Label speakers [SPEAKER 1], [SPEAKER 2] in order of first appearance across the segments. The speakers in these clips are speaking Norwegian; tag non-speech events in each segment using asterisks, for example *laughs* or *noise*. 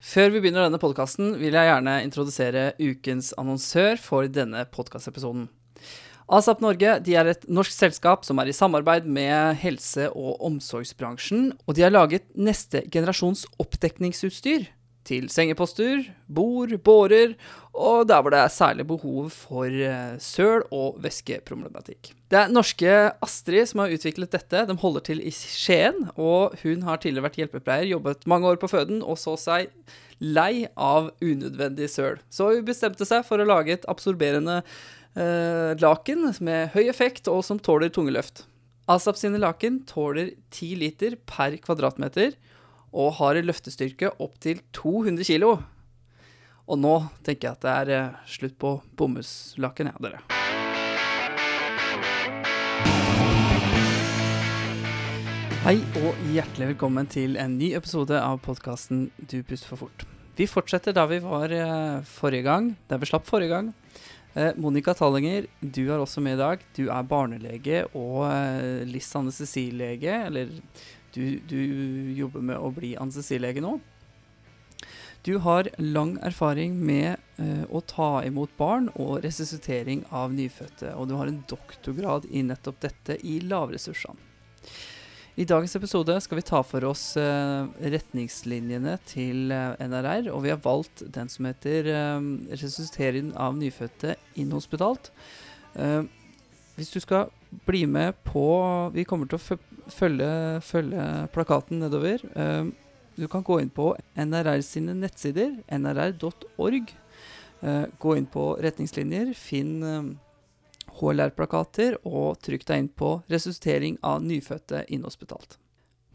[SPEAKER 1] Før vi begynner denne podkasten, vil jeg gjerne introdusere ukens annonsør for denne podkastepisoden. ASAP Norge er et norsk selskap som er i samarbeid med helse- og omsorgsbransjen, og de har laget neste generasjons oppdekningsutstyr til sengeposter, bord, bårer og der hvor det er særlig behov for eh, søl- og væskeproblematikk. Det er norske Astrid som har utviklet dette. De holder til i Skien, og hun har tidligere vært hjelpepleier, jobbet mange år på føden og så seg lei av unødvendig søl. Så hun bestemte seg for å lage et absorberende eh, laken med høy effekt og som tåler tunge løft. Asap sine laken tåler 10 liter per kvadratmeter og har løftestyrke opp til 200 kilo. Og nå tenker jeg at det er eh, slutt på bomullslaken, ja, dere. Hei og hjertelig velkommen til en ny episode av podkasten Du puster for fort. Vi fortsetter da vi var eh, forrige gang, der vi slapp forrige gang. Eh, Monica Tallinger, du er også med i dag. Du er barnelege og eh, LIS anestesilege, eller du, du jobber med å bli anestesilege nå. Du har lang erfaring med uh, å ta imot barn og resuscitering av nyfødte, og du har en doktorgrad i nettopp dette i lavressursene. I dagens episode skal vi ta for oss uh, retningslinjene til uh, NRR, og vi har valgt den som heter eh, resuscitering av nyfødte inhospitalt. Eh, hvis du skal bli med på Vi kommer til å følge, følge plakaten nedover. Eh, du kan gå inn på NRR sine nettsider, nrr.org. Eh, gå inn på retningslinjer, finn eh, HLR-plakater, og trykk deg inn på resuscitering av nyfødte inhospitalt.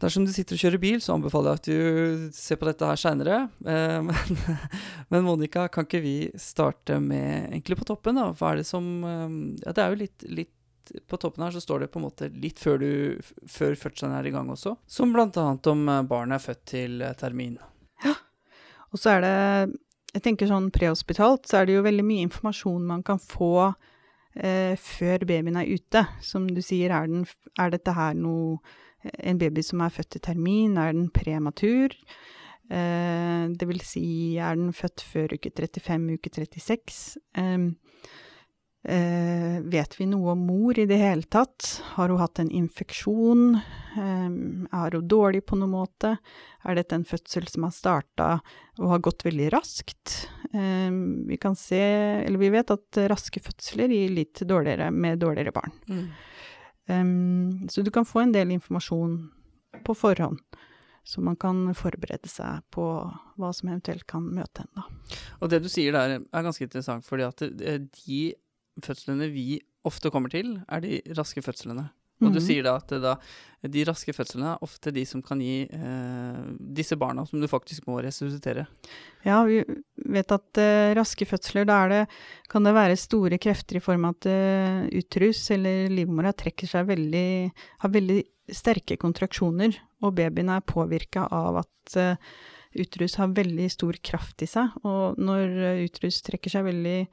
[SPEAKER 1] Dersom du sitter og kjører bil, så anbefaler jeg at du ser på dette her seinere. Eh, men, *laughs* men Monica, kan ikke vi starte med egentlig på toppen, da? Hva er det som eh, Ja, det er jo litt, litt på toppen her så står det på en måte litt før, før fødselen er i gang også. Som annet om eh, barnet er født til termin. termin.
[SPEAKER 2] Og så er det, jeg tenker sånn prehospitalt, så er det jo veldig mye informasjon man kan få eh, før babyen er ute. Som du sier, er, den, er dette her noe En baby som er født til termin, er den prematur? Eh, det vil si, er den født før uke 35, uke 36? Eh, eh, vet vi noe om mor i det hele tatt? Har hun hatt en infeksjon? Eh, er hun dårlig på noen måte? Er dette en fødsel som har starta og har gått veldig raskt? Eh, vi kan se, eller vi vet at raske fødsler gir litt dårligere med dårligere barn. Um, så du kan få en del informasjon på forhånd, så man kan forberede seg på hva som eventuelt kan møte henne.
[SPEAKER 1] Og det du sier der er ganske interessant, fordi at eh, de fødslene vi ofte kommer til, er de raske fødslene. Og du
[SPEAKER 2] Mhm.
[SPEAKER 1] sier da at da, de raske fødslene er ofte de som kan gi eh, disse barna som du faktisk må resuscitere.
[SPEAKER 2] Ja, vi vet at eh, raske fødsler, da er det, kan det være store krefter i form av at eh, utrus eller livmora trekker seg veldig Har veldig sterke kontraksjoner, og babyen er påvirka av at eh, utrus har veldig stor kraft i seg. Og når utrus trekker seg veldig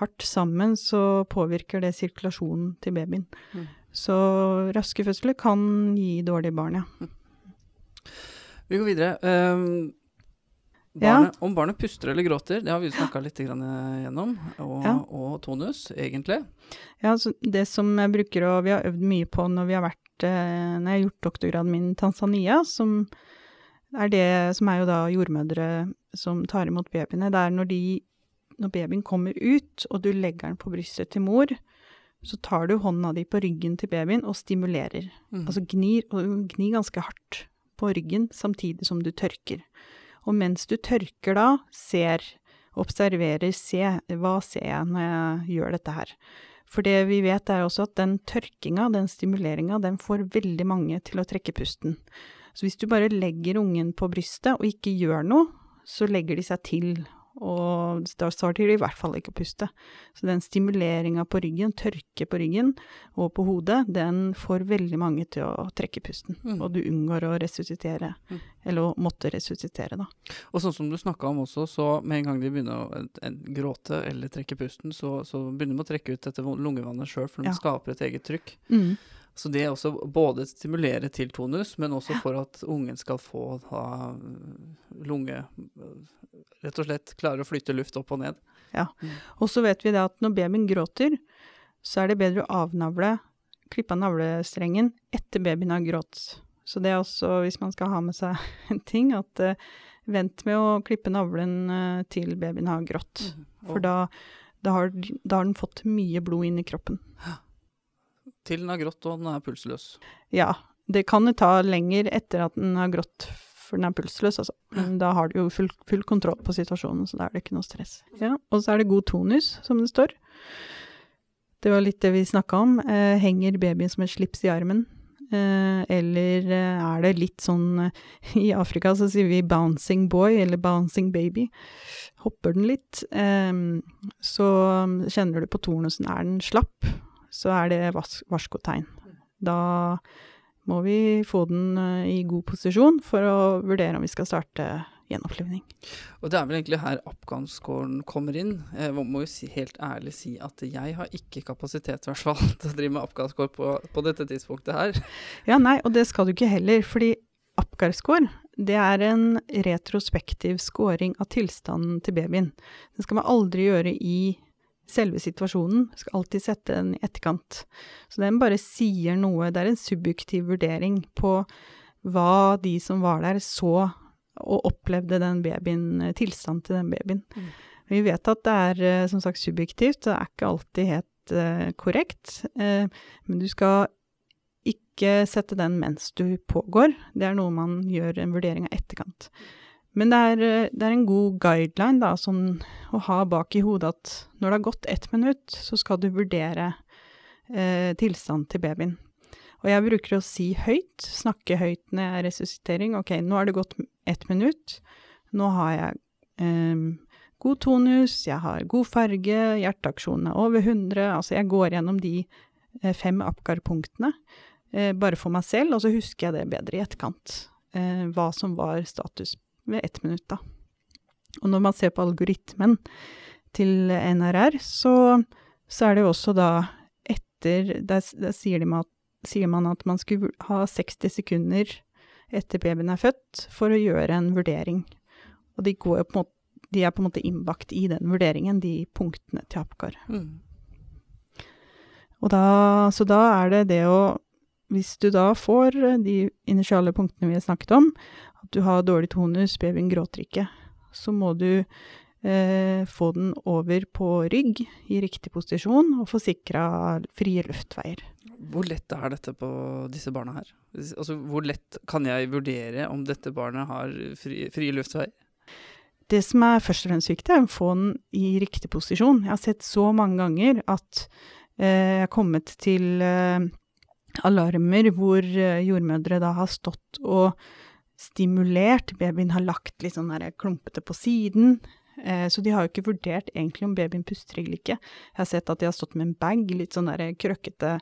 [SPEAKER 2] hardt sammen, så påvirker det sirkulasjonen til babyen.
[SPEAKER 1] Mm.
[SPEAKER 2] Så raske fødsler kan gi dårlige barn, ja.
[SPEAKER 1] Vi går videre. Um,
[SPEAKER 2] Ja.
[SPEAKER 1] Om barnet puster eller gråter, det har vi snakka litt grann eh, gjennom. Og,
[SPEAKER 2] Ja.
[SPEAKER 1] og tonus, egentlig.
[SPEAKER 2] Ja, det som jeg bruker og Vi har øvd mye på når vi har vært eh, Når jeg har gjort doktorgraden min i Tanzania, som er det som er jo da jordmødre som tar imot babyene. Det er når de Når babyen kommer ut, og du legger den på brystet til mor, så tar du hånda di på ryggen til babyen og stimulerer.
[SPEAKER 1] Mm.
[SPEAKER 2] Altså gnir, og gnir ganske hardt på ryggen samtidig som du tørker. Og mens du tørker da, ser, observerer, se, hva ser jeg når jeg gjør dette her? For det vi vet er også at den tørkinga, den stimuleringa, den får veldig mange til å trekke pusten. Så hvis du bare legger ungen på brystet og ikke gjør noe, så legger de seg til, og da starter de i hvert fall ikke å puste. Så den stimuleringa på ryggen, tørke på ryggen og på hodet, den får veldig mange til å trekke pusten.
[SPEAKER 1] Mm.
[SPEAKER 2] Og du unngår å resuscitere,
[SPEAKER 1] Mm.
[SPEAKER 2] eller å måtte resuscitere, da.
[SPEAKER 1] Og sånn som du snakka om også, så med en gang de begynner å en, gråte eller trekke pusten, så, så begynner de å trekke ut dette lungevannet sjøl, for de
[SPEAKER 2] Ja.
[SPEAKER 1] skaper et eget trykk. Så det er også både stimulere til tonus, men også for at ungen skal få ha lunge Rett og slett klare å flytte luft opp og ned.
[SPEAKER 2] Ja. Og så vet vi det at når babyen gråter, så er det bedre å avnavle, klippe av navlestrengen etter babyen har grått. Så det er også, hvis man skal ha med seg *laughs* en ting, at uh, vent med å klippe navlen uh, til babyen har grått. Mm. For da, da, har, da, har, den fått mye blod inn i kroppen.
[SPEAKER 1] Til den har grått og den er pulsløs?
[SPEAKER 2] Ja. Det kan jo ta lenger etter at den har grått for den er pulsløs, altså. Men da har du jo full, full, kontroll på situasjonen, så da er det ikke noe stress. Ja, og så er det god tonus, som det står. Det var litt det vi snakka om. Eh, henger babyen som et slips i armen? Eh, eller eh, er det litt sånn eh, *laughs* I Afrika så sier vi 'bouncing boy' eller 'bouncing baby'. Hopper den litt, eh, så kjenner du på tornusen. Er den slapp, så er det varskotegn. Da må vi få den eh, i god posisjon for å vurdere om vi skal starte gjenopplivning.
[SPEAKER 1] Og det er vel egentlig her Apgan-scoren kommer inn. Jeg må jo si, helt ærlig si at jeg har ikke kapasitet i hvert fall *laughs* til å drive med Apgar-score på, på, dette tidspunktet her.
[SPEAKER 2] Ja, nei, og det skal du ikke heller, fordi Apgar-score det er en retrospektiv scoring av tilstanden til babyen. Det skal man aldri gjøre i selve situasjonen. Skal alltid sette den i etterkant. Så den bare sier noe. Det er en subjektiv vurdering på hva de som var der, så og opplevde den babyen, tilstanden til den babyen. Mm. Vi vet at det er eh, som sagt subjektivt, det er ikke alltid helt uh, korrekt. Uh, men du skal ikke sette den mens du pågår. Det er noe man gjør en vurdering av etterkant. Men det er, eh, det er, en god guideline da, sånn, å ha bak i hodet at når det har gått ett minutt, så skal du vurdere eh, tilstanden til babyen. Og jeg bruker å si høyt, snakke høyt når jeg er resuscitering. Ok, nå har det gått ett minutt. Nå har jeg eh, god tonus, jeg har god farge, hjerteaksjonen er over 100. Altså jeg går gjennom de eh, fem Apgar-punktene eh, bare for meg selv, og så husker jeg det bedre i etterkant. Eh, hva som var status ved ett minutt, da. Og når man ser på algoritmen til NRR, så, så er det jo også da etter Der, der sier, de at, sier, man at man skulle ha 60 sekunder etter babyen er født for å gjøre en vurdering. Og de, går på de er på en måte innbakt i den vurderingen, de punktene til Apgar. Mm. Og da, så da er det det å Hvis du da får de initiale punktene vi har snakket om, at du har dårlig tonus, babyen gråter ikke, så må du eh, få den over på rygg i riktig posisjon og få sikra frie luftveier.
[SPEAKER 1] Hvor lett er dette på disse barna her? Altså, hvor lett kan jeg vurdere om dette barnet har fri, frie luftveier?
[SPEAKER 2] Det som er først og fremst viktig, er å få den i riktig posisjon. Jeg har sett så mange ganger at eh, jeg har kommet til eh, alarmer hvor eh, jordmødre da har stått og stimulert. Babyen har lagt litt sånn der klumpete på siden. Eh, så de har jo ikke vurdert egentlig om babyen puster eller ikke. Jeg har sett at de har stått med en bag, litt sånn der krøkkete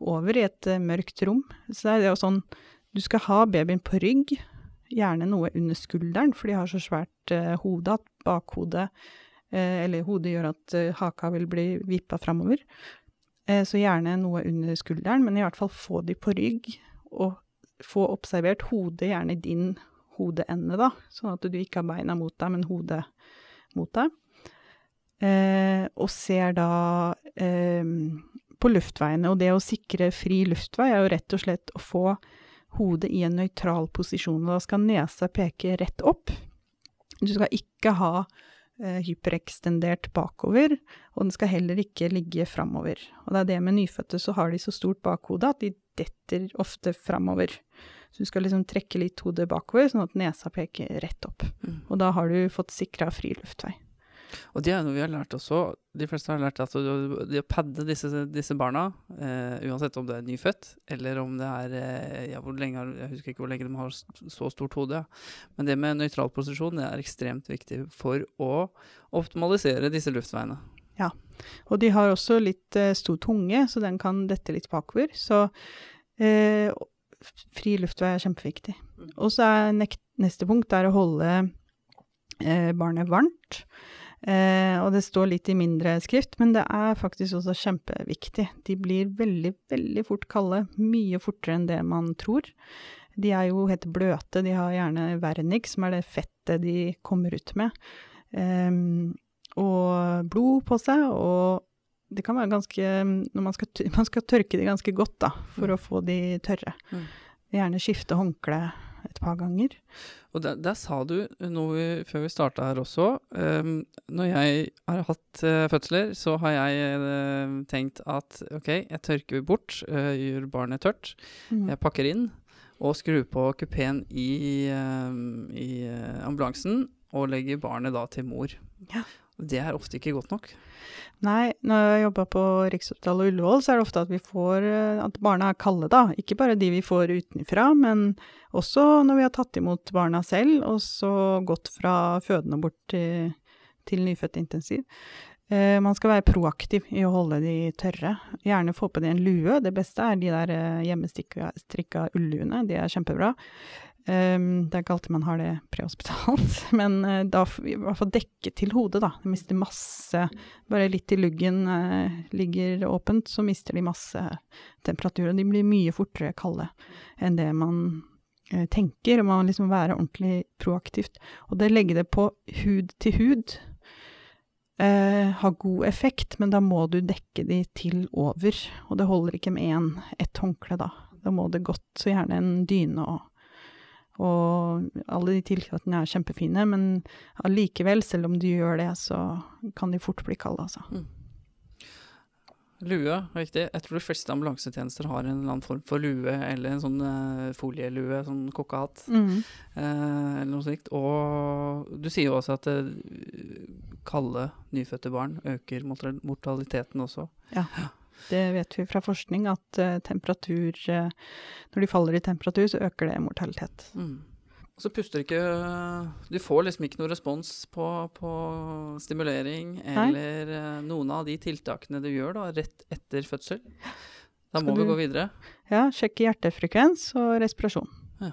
[SPEAKER 2] over, i et mørkt rom. Så det er jo sånn Du skal ha babyen på rygg, gjerne noe under skulderen, for de har så svært uh, hode at bakhodet Eller hodet gjør at haka vil bli vippa framover. Så gjerne noe under skulderen, men i hvert fall få de på rygg, og få observert hodet, gjerne din hodeende, da, sånn at du ikke har beina mot deg, men hodet mot deg. Eh, og ser da eh, på luftveiene. Og det å sikre fri luftvei er jo rett og slett å få hodet i en nøytral posisjon. Og da skal nesa peke rett opp. Du skal ikke ha eh, hyperekstendert bakover, og den skal heller ikke ligge framover. Og det er det med nyfødte, så har de så stort bakhode at de detter ofte framover. Så du skal liksom trekke litt hodet bakover, sånn at nesa peker rett opp. Mm. Og da har du fått sikra fri luftvei.
[SPEAKER 1] Og det er noe vi har lært også. De fleste har lært at det å padde disse, disse barna, eh, uansett om det er nyfødt, eller om det er eh, ja, hvor lenge, Jeg husker ikke hvor lenge de har så stort hode. Ja. Men det med nøytral posisjon det er ekstremt viktig for å optimalisere disse luftveiene.
[SPEAKER 2] Ja, og de har også litt eh, stor tunge, så den kan dette litt bakover. Så eh, fri luftvei er kjempeviktig. Mm. Og så er neste punkt er å holde eh, barnet varmt. Eh, og det står litt i mindre skrift, men det er faktisk også kjempeviktig. De blir veldig, veldig fort kalde. Mye fortere enn det man tror. De er jo helt bløte, de har gjerne vernik, som er det fettet de kommer ut med. Eh, og blod på seg, og det kan være ganske Når man skal, *laughs* man skal tørke de ganske godt, da, for
[SPEAKER 1] Mm.
[SPEAKER 2] å få de tørre.
[SPEAKER 1] Mm.
[SPEAKER 2] Gjerne skifte håndkle et par ganger.
[SPEAKER 1] Og der, der sa du noe vi- før vi starta her også. Um, når jeg har hatt uh, fødsler, så har jeg uh, tenkt at OK, jeg tørker bort, uh, gjør barnet tørt.
[SPEAKER 2] Mm.
[SPEAKER 1] Jeg pakker inn og skrur på kupeen i, eh, i ambulansen og legger barnet da til mor.
[SPEAKER 2] Ja.
[SPEAKER 1] Det er ofte ikke godt nok.
[SPEAKER 2] Nei, når jeg jobber på Rikshospitalet og Ullevål, så er det ofte at vi får eh, at barna er kalde, da. Ikke bare de vi får utenfra, men også når vi har tatt imot barna selv, og så gått fra fødende bort til, til nyfødt intensiv. Eh, man skal være proaktiv i å holde de tørre. Gjerne få på de en lue. Det beste er de der eh, hjemmestrikka ulluene. De er kjempebra. Um, det er ikke alltid man har det prehospitalt, *laughs* men uh, da i hvert fall dekke til hodet, da. De mister masse Bare litt til luggen uh, ligger åpent, så mister de masse temperatur. Og de blir mye fortere kalde enn det man uh, tenker. Og man må liksom være ordentlig proaktivt. Og det legge det på hud til hud har god effekt, men da må du dekke de til over. Og det holder ikke med én, ett håndkle, da. Da må det godt, så gjerne en dyne og og alle de tiltakene er kjempefine, men allikevel, selv om du gjør det, så kan de fort bli kalde, altså.
[SPEAKER 1] Lue er viktig. Jeg tror de fleste ambulansetjenester har en eller annen form for lue, eller en sånn uh, folielue, sånn kokkehatt,
[SPEAKER 2] Mm.
[SPEAKER 1] uh, eller noe slikt. Og du sier jo også at uh, kalde nyfødte barn øker mortaliteten også.
[SPEAKER 2] Det vet vi fra forskning, at eh, temperatur eh, Når de faller i temperatur, så øker det mortalitet.
[SPEAKER 1] Mm. Og så puster ikke Du får liksom ikke noe respons på, på stimulering eller Nei. noen av de tiltakene du gjør da, rett etter fødsel. Da må
[SPEAKER 2] du,
[SPEAKER 1] vi gå videre.
[SPEAKER 2] Ja, sjekke hjertefrekvens og respirasjon.
[SPEAKER 1] Ja.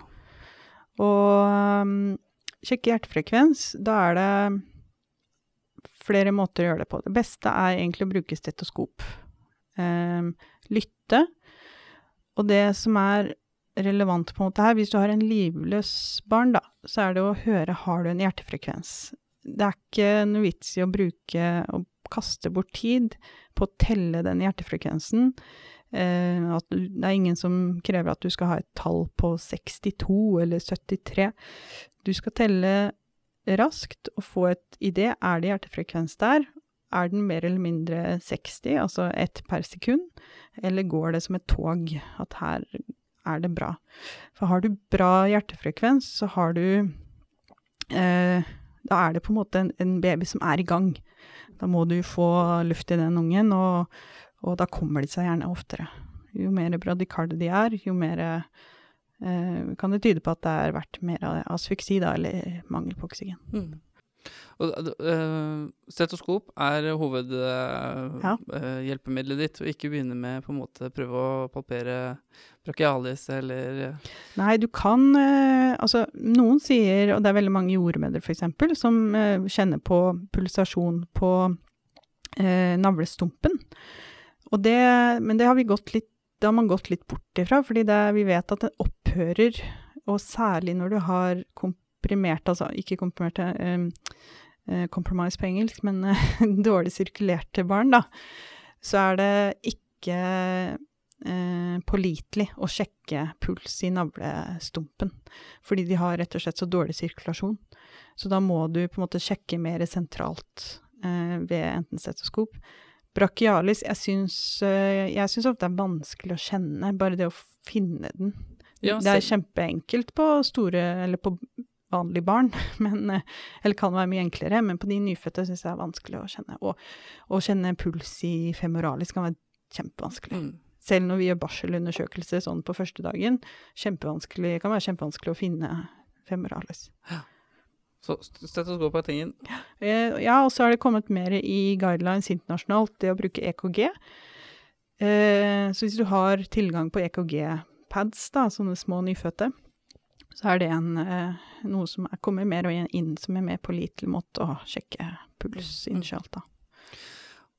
[SPEAKER 2] Og um, sjekke hjertefrekvens, da er det flere måter å gjøre det på. Det beste er egentlig å bruke stetoskop. Um, lytte. Og det som er relevant på en måte her, hvis du har en livløs barn, da, så er det å høre har du en hjertefrekvens. Det er ikke noe vits i å bruke og kaste bort tid på å telle den hjertefrekvensen. Eh, at du, det er ingen som krever at du skal ha et tall på 62 eller 73. Du skal telle raskt og få et idé. Er det hjertefrekvens der? Er den mer eller mindre 60, altså ett per sekund? Eller går det som et tog, at her er det bra? For har du bra hjertefrekvens, så har du eh, Da er det på en måte en, en baby som er i gang. Da må du få luft i den ungen, og, og da kommer de seg gjerne oftere. Jo mer bradikarde de er, jo mer eh, kan det tyde på at det har vært mer av asfyksi, da, eller mangel på oksygen.
[SPEAKER 1] Mm. Og, uh, stetoskop er hovedhjelpemiddelet ditt, og ikke begynne med på en måte prøve å palpere brachialis eller eh,
[SPEAKER 2] Nei, du kan eh, Altså, noen sier, og det er veldig mange jordmødre f.eks., som eh, kjenner på pulsasjon på eh, navlestumpen. Og det, men det har vi gått litt det har man gått litt bort ifra, fordi det, vi vet at den opphører, og særlig når du har komprimert, altså ikke komprimerte eh, eh, Compromise på engelsk, men eh, *laughs* dårlig sirkulerte barn, da, så er det ikke eh, pålitelig å sjekke puls i navlestumpen. Fordi de har rett og slett så dårlig sirkulasjon. Så da må du på en måte sjekke mer sentralt eh, ved enten stetoskop. Brachialis, jeg syns, eh, jeg syns ofte det er vanskelig å kjenne, bare det å finne den.
[SPEAKER 1] Ja,
[SPEAKER 2] det er kjempeenkelt på store, eller på vanlige barn, *laughs* men, eh, eller kan være mye enklere, men på de nyfødte syns jeg det er vanskelig å kjenne. Og å kjenne puls i femoralis kan være kjempevanskelig.
[SPEAKER 1] mm.
[SPEAKER 2] Selv når vi gjør barselundersøkelse sånn på første dagen, kjempevanskelig, kan være kjempevanskelig å finne femoralis.
[SPEAKER 1] Så st- stetoskop er tingen.
[SPEAKER 2] Eh, ja, og så har det kommet mer i guidelines internasjonalt, det å bruke EKG. Eh, så hvis du har tilgang på EKG-pads, da, sånne små nyfødte, så er det en, eh, noe som er, kommer mer og inn som er mer pålitelig måte å sjekke puls initialt, da.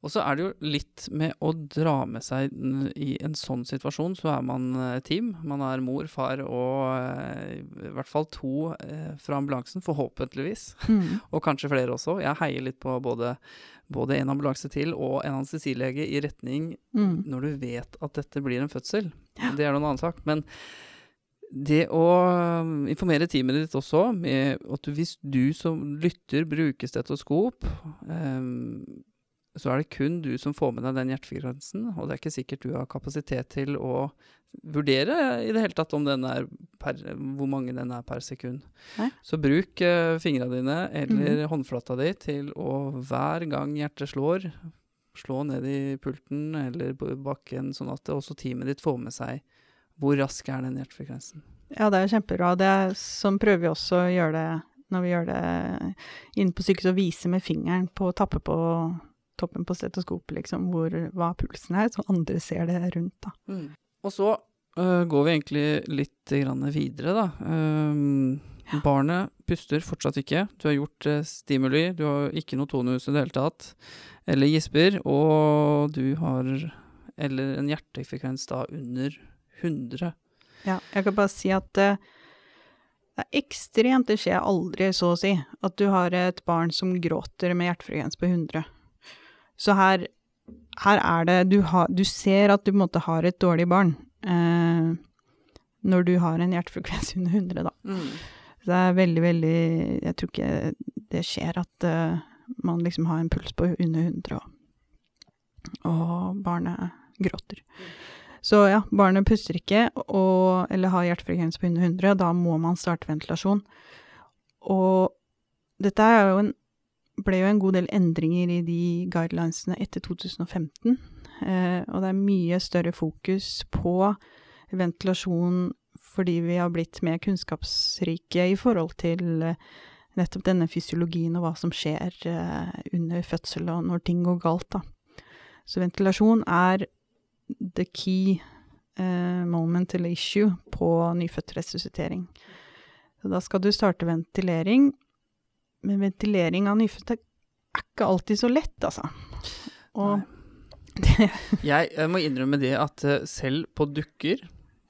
[SPEAKER 1] Og så er det jo litt med å dra med seg i en sånn situasjon, så er man eh, team. Man er mor, far og eh, i hvert fall to fra ambulansen, forhåpentligvis.
[SPEAKER 2] Mm. *laughs*
[SPEAKER 1] Og kanskje flere også. Jeg heier litt på både, både en ambulanse til og en anestesilege i retning
[SPEAKER 2] Mm.
[SPEAKER 1] når du vet at dette blir en fødsel. Det er noen annen sak. Men det å um, informere teamet ditt også, med at hvis du som lytter bruker stetoskop, um, så er det kun du som får med deg den hjertefrekvensen, og det er ikke sikkert du har kapasitet til å vurdere i det hele tatt om den er per, hvor mange den er per sekund.
[SPEAKER 2] Nei.
[SPEAKER 1] Så bruk uh, fingrene dine eller håndflata di til å hver gang hjertet slår, slå ned i pulten eller på bakken, sånn at også teamet ditt får med seg hvor rask er den hjertefrekvensen.
[SPEAKER 2] Ja, det er kjempebra. Det er, sånn prøver vi også å gjøre det når vi gjør det inne på sykehuset, å vise med fingeren på å tappe på toppen på stetoskopet, liksom, hvor, hva pulsen er, så andre ser det rundt, da.
[SPEAKER 1] Og så uh, går vi egentlig litt grann videre, da. Um, Barnet puster fortsatt ikke. Du har gjort uh, stimuli, du har ikke noe tonus i det hele tatt, eller gisper, og du har Eller en hjertefrekvens da under 100.
[SPEAKER 2] Ja, jeg kan bare si at eh, det er ekstremt, det skjer aldri, så å si, at du har et barn som gråter med hjertefrekvens på 100. Så her, her er det du, ha, du ser at du på en måte har et dårlig barn eh, når du har en hjertefrekvens under 100, da. Så det er veldig, veldig Jeg tror ikke det skjer at uh, man liksom har en puls på under 100, og, og barnet gråter. Så ja, barnet puster ikke, og, eller har hjertefrekvens på under 100, da må man starte ventilasjon. Og dette jo en, ble jo en god del endringer i de guidelinesene etter 2015, eh, og det er mye større fokus på ventilasjon fordi vi har blitt mer kunnskapsrike i forhold til eh, nettopp denne fysiologien og hva som skjer eh, under fødsel og når ting går galt, da. Så ventilasjon er the key uh, moment eller issue på nyfødtresuscitering. Så da skal du starte ventilering, men ventilering av nyfødte er ikke alltid så lett, altså. Og
[SPEAKER 1] Jeg, jeg må innrømme det at eh, selv på dukker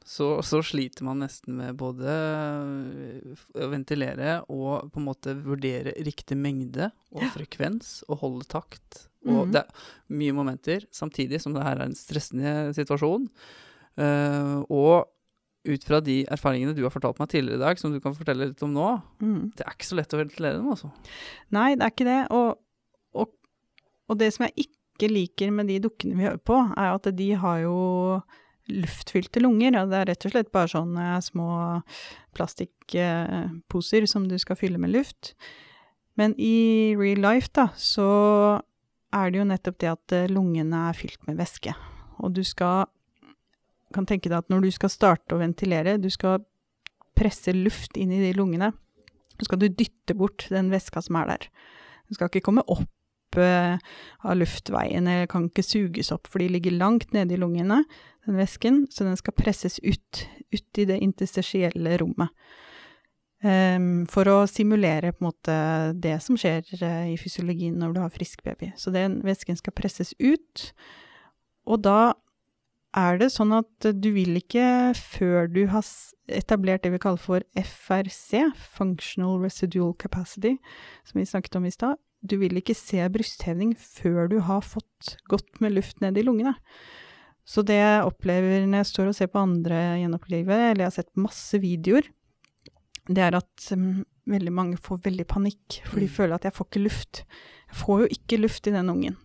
[SPEAKER 1] så, så sliter man nesten med både øh, å ventilere og på en måte vurdere riktig mengde og frekvens og holde takt. Og
[SPEAKER 2] Mhm.
[SPEAKER 1] det er mye momenter, samtidig som det her er en stressende situasjon. Uh, og ut fra de erfaringene du har fortalt meg tidligere i dag, som du kan fortelle litt om nå,
[SPEAKER 2] mm.
[SPEAKER 1] det er ikke så lett å ventilere dem, altså.
[SPEAKER 2] Nei, det er ikke det. Og, og, og det som jeg ikke liker med de dukkene vi hører på, er at de har jo luftfylte lunger. Og det er rett og slett bare sånne små plastikkposer som du skal fylle med luft. Men i real life, da, så er det jo nettopp det at eh, lungene er fylt med væske. Og du skal kan tenke deg at når du skal starte å ventilere, du skal presse luft inn i de lungene, så skal du dytte bort den væska som er der. Den skal ikke komme opp av luftveiene kan ikke suges opp, for de ligger langt nede i lungene, den væsken, så den skal presses ut, ut i det interstitielle rommet. Um, for å simulere på en måte det som skjer eh, i fysiologien når du har frisk baby. Så den væsken skal presses ut, og da er det sånn at du vil ikke, før du har etablert det vi kaller for FRC, Functional Residual Capacity, som vi snakket om i stad, du vil ikke se brysthevning før du har fått godt med luft ned i lungene. Så det jeg opplever når jeg står og ser på andre gjenopplive, eller jeg har sett masse videoer, det er at um, veldig mange får veldig panikk, for de
[SPEAKER 1] Mm.
[SPEAKER 2] føler at jeg får ikke luft. Jeg får jo ikke luft i den ungen.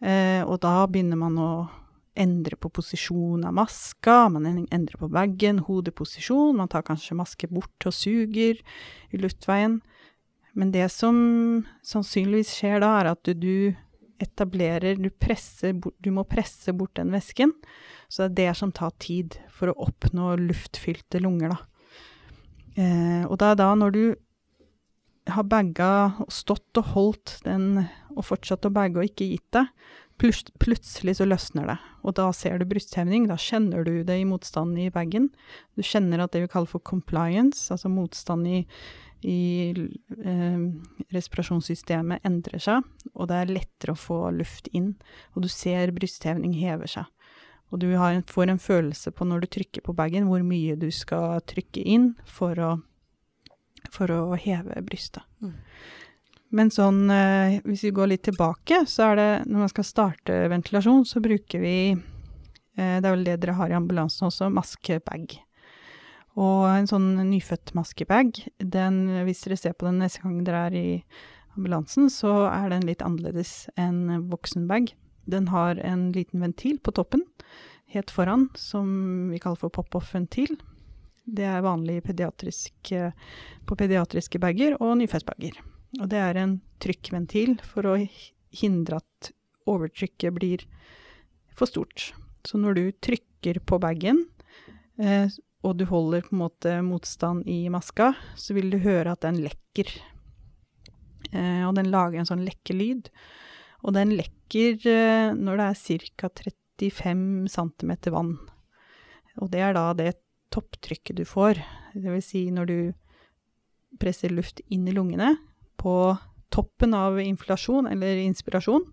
[SPEAKER 2] Eh, og da begynner man å endre på posisjon av maska, man endrer på bagen, hodeposisjon, man tar kanskje maske bort og suger i luftveien. Men det som sannsynligvis skjer da, er at du, etablerer du, presser du må presse bort den væsken. Så det er det som tar tid for å oppnå luftfylte lunger, da. Eh, og da, da når du har bagga og stått og holdt den, og fortsatt å bagge og ikke gitt deg, plutselig så løsner det, og da ser du brysthevning. Da kjenner du det i motstanden i bagen. Du kjenner at det vi kaller for compliance, altså motstand i, i eh, respirasjonssystemet, endrer seg, og det er lettere å få luft inn. Og du ser brysthevning hever seg. Og du en, får en følelse på når du trykker på bagen, hvor mye du skal trykke inn for å, for å heve brystet. Mm. Men sånn, eh, hvis vi går litt tilbake, så er det når man skal starte ventilasjon, så bruker vi eh, Det er vel det dere har i ambulansen også, maskebag. Og en sånn nyfødt maskebag, den, hvis dere ser på den neste gang dere er i ambulansen, så er den litt annerledes enn voksenbag. Den har en liten ventil på toppen, helt foran, som vi kaller for pop-off-ventil. Det er vanlig pediatrisk, eh, på pediatriske bager og nyfødtbager. Og det er en trykkventil for å hindre at overtrykket blir for stort. Så når du trykker på bagen, eh, og du holder på en måte motstand i maska, så vil du høre at den lekker. Eh, og den lager en sånn lekkelyd. Og den lekker eh, når det er ca. 35 cm vann. Og det er da det topptrykket du får. Det vil si når du presser luft inn i lungene, på toppen av inflasjon, eller inspirasjon.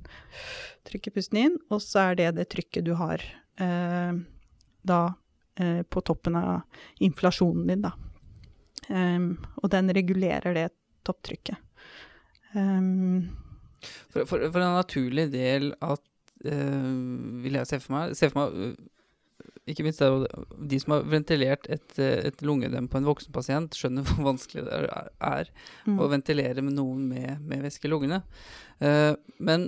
[SPEAKER 2] Trykker pusten inn, og så er det det trykket du har eh, da eh, på toppen av inflasjonen din, da. Um, og den regulerer det topptrykket. Um,
[SPEAKER 1] for, for, for, en naturlig del at uh, Vil jeg se for meg, se for meg ikke minst det, de som har ventilert et, et lungedem på en voksen pasient, skjønner hvor vanskelig det er mm. å ventilere med noen med, med væske i lungene. Uh, men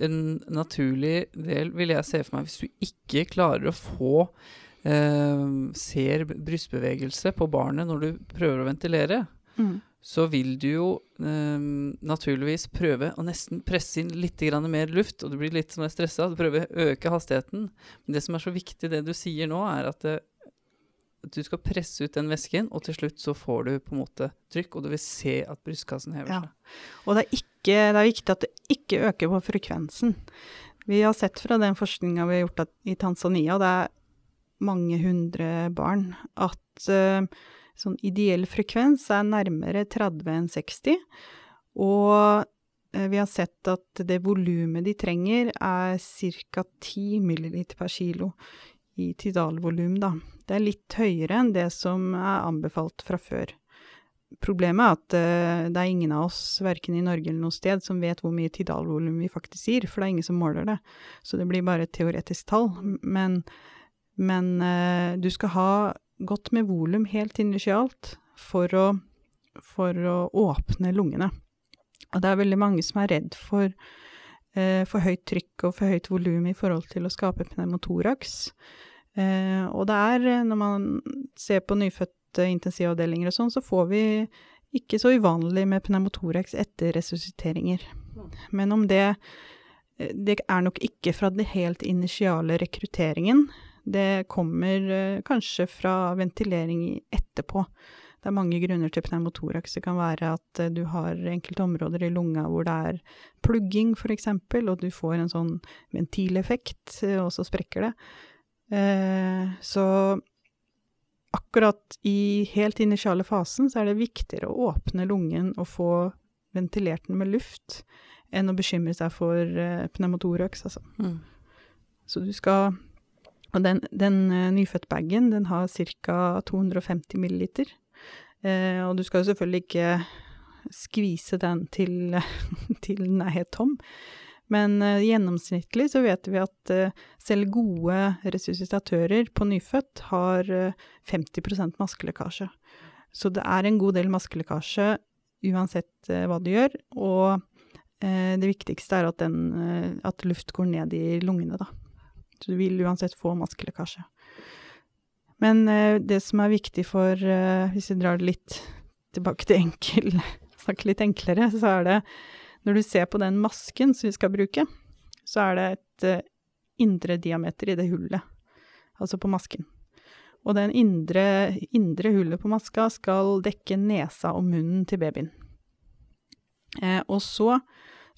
[SPEAKER 1] en naturlig del vil jeg se for meg hvis du ikke klarer å få uh, ser brystbevegelse på barnet når du prøver å ventilere, mm så vil du jo eh, naturligvis prøve å nesten presse inn litt mer luft, og du blir litt stressa. Du prøver å øke hastigheten. Men det som er så viktig, det du sier nå, er at, det, eh, at du skal presse ut den væsken, og til slutt så får du på en måte trykk, og du vil se at brystkassen hever
[SPEAKER 2] ja. seg. Og det er, ikke, det er viktig at det ikke øker på frekvensen. Vi har sett fra den forskninga vi har gjort i Tanzania, det er mange hundre barn, at uh, sånn ideell frekvens er nærmere 30 enn 60. Og uh, vi har sett at det volumet de trenger, er ca. 10 ml per kilo i tidalvolum, da. Det er litt høyere enn det som er anbefalt fra før. Problemet er at uh, det er ingen av oss, verken i Norge eller noe sted, som vet hvor mye tidalvolum vi faktisk gir, for det er ingen som måler det. Så det blir bare et teoretisk tall. Men, men eh, du skal ha godt med volum helt initialt for å, for å åpne lungene. Og det er veldig mange som er redd for eh, for høyt trykk og for høyt volum i forhold til å skape pneumotoraks. Eh, og det er, eh, når man ser på nyfødte intensivavdelinger og sånn, så får vi ikke så uvanlig med pneumotoraks etter resusciteringer. Men om det eh, Det er nok ikke fra den helt initiale rekrutteringen, det kommer eh, kanskje fra ventilering etterpå. Det er mange grunner til pneumotoraks. Det kan være at eh, du har enkelte områder i lunga hvor det er plugging, f.eks., og du får en sånn ventileffekt, eh, og så sprekker det. så akkurat i helt initiale fasen så er det viktigere å åpne lungen og få ventilert den med luft enn å bekymre seg for pneumotoraks, altså. Mm. Så du skal og den, den uh, nyfødtbagen, har ca. 250 milliliter. Uh, og du skal jo selvfølgelig ikke skvise den til, *laughs* til den er helt tom. Men uh, gjennomsnittlig så vet vi at selv gode resuscitatører på nyfødt har 50% maskelekkasje. Så det er en god del maskelekkasje uansett hva du gjør. Og det viktigste er at, den, at luft går ned i lungene, da. Du vil uansett få maskelekkasje. Men eh, det som er viktig for eh, Hvis vi drar det litt tilbake til enkel *laughs* Snakke litt enklere, så er det Når du ser på den masken som vi skal bruke, så er det et eh, indre diameter i det hullet. Altså på masken. Og den indre, indre hullet på maska skal dekke nesa og munnen til babyen. Eh, og så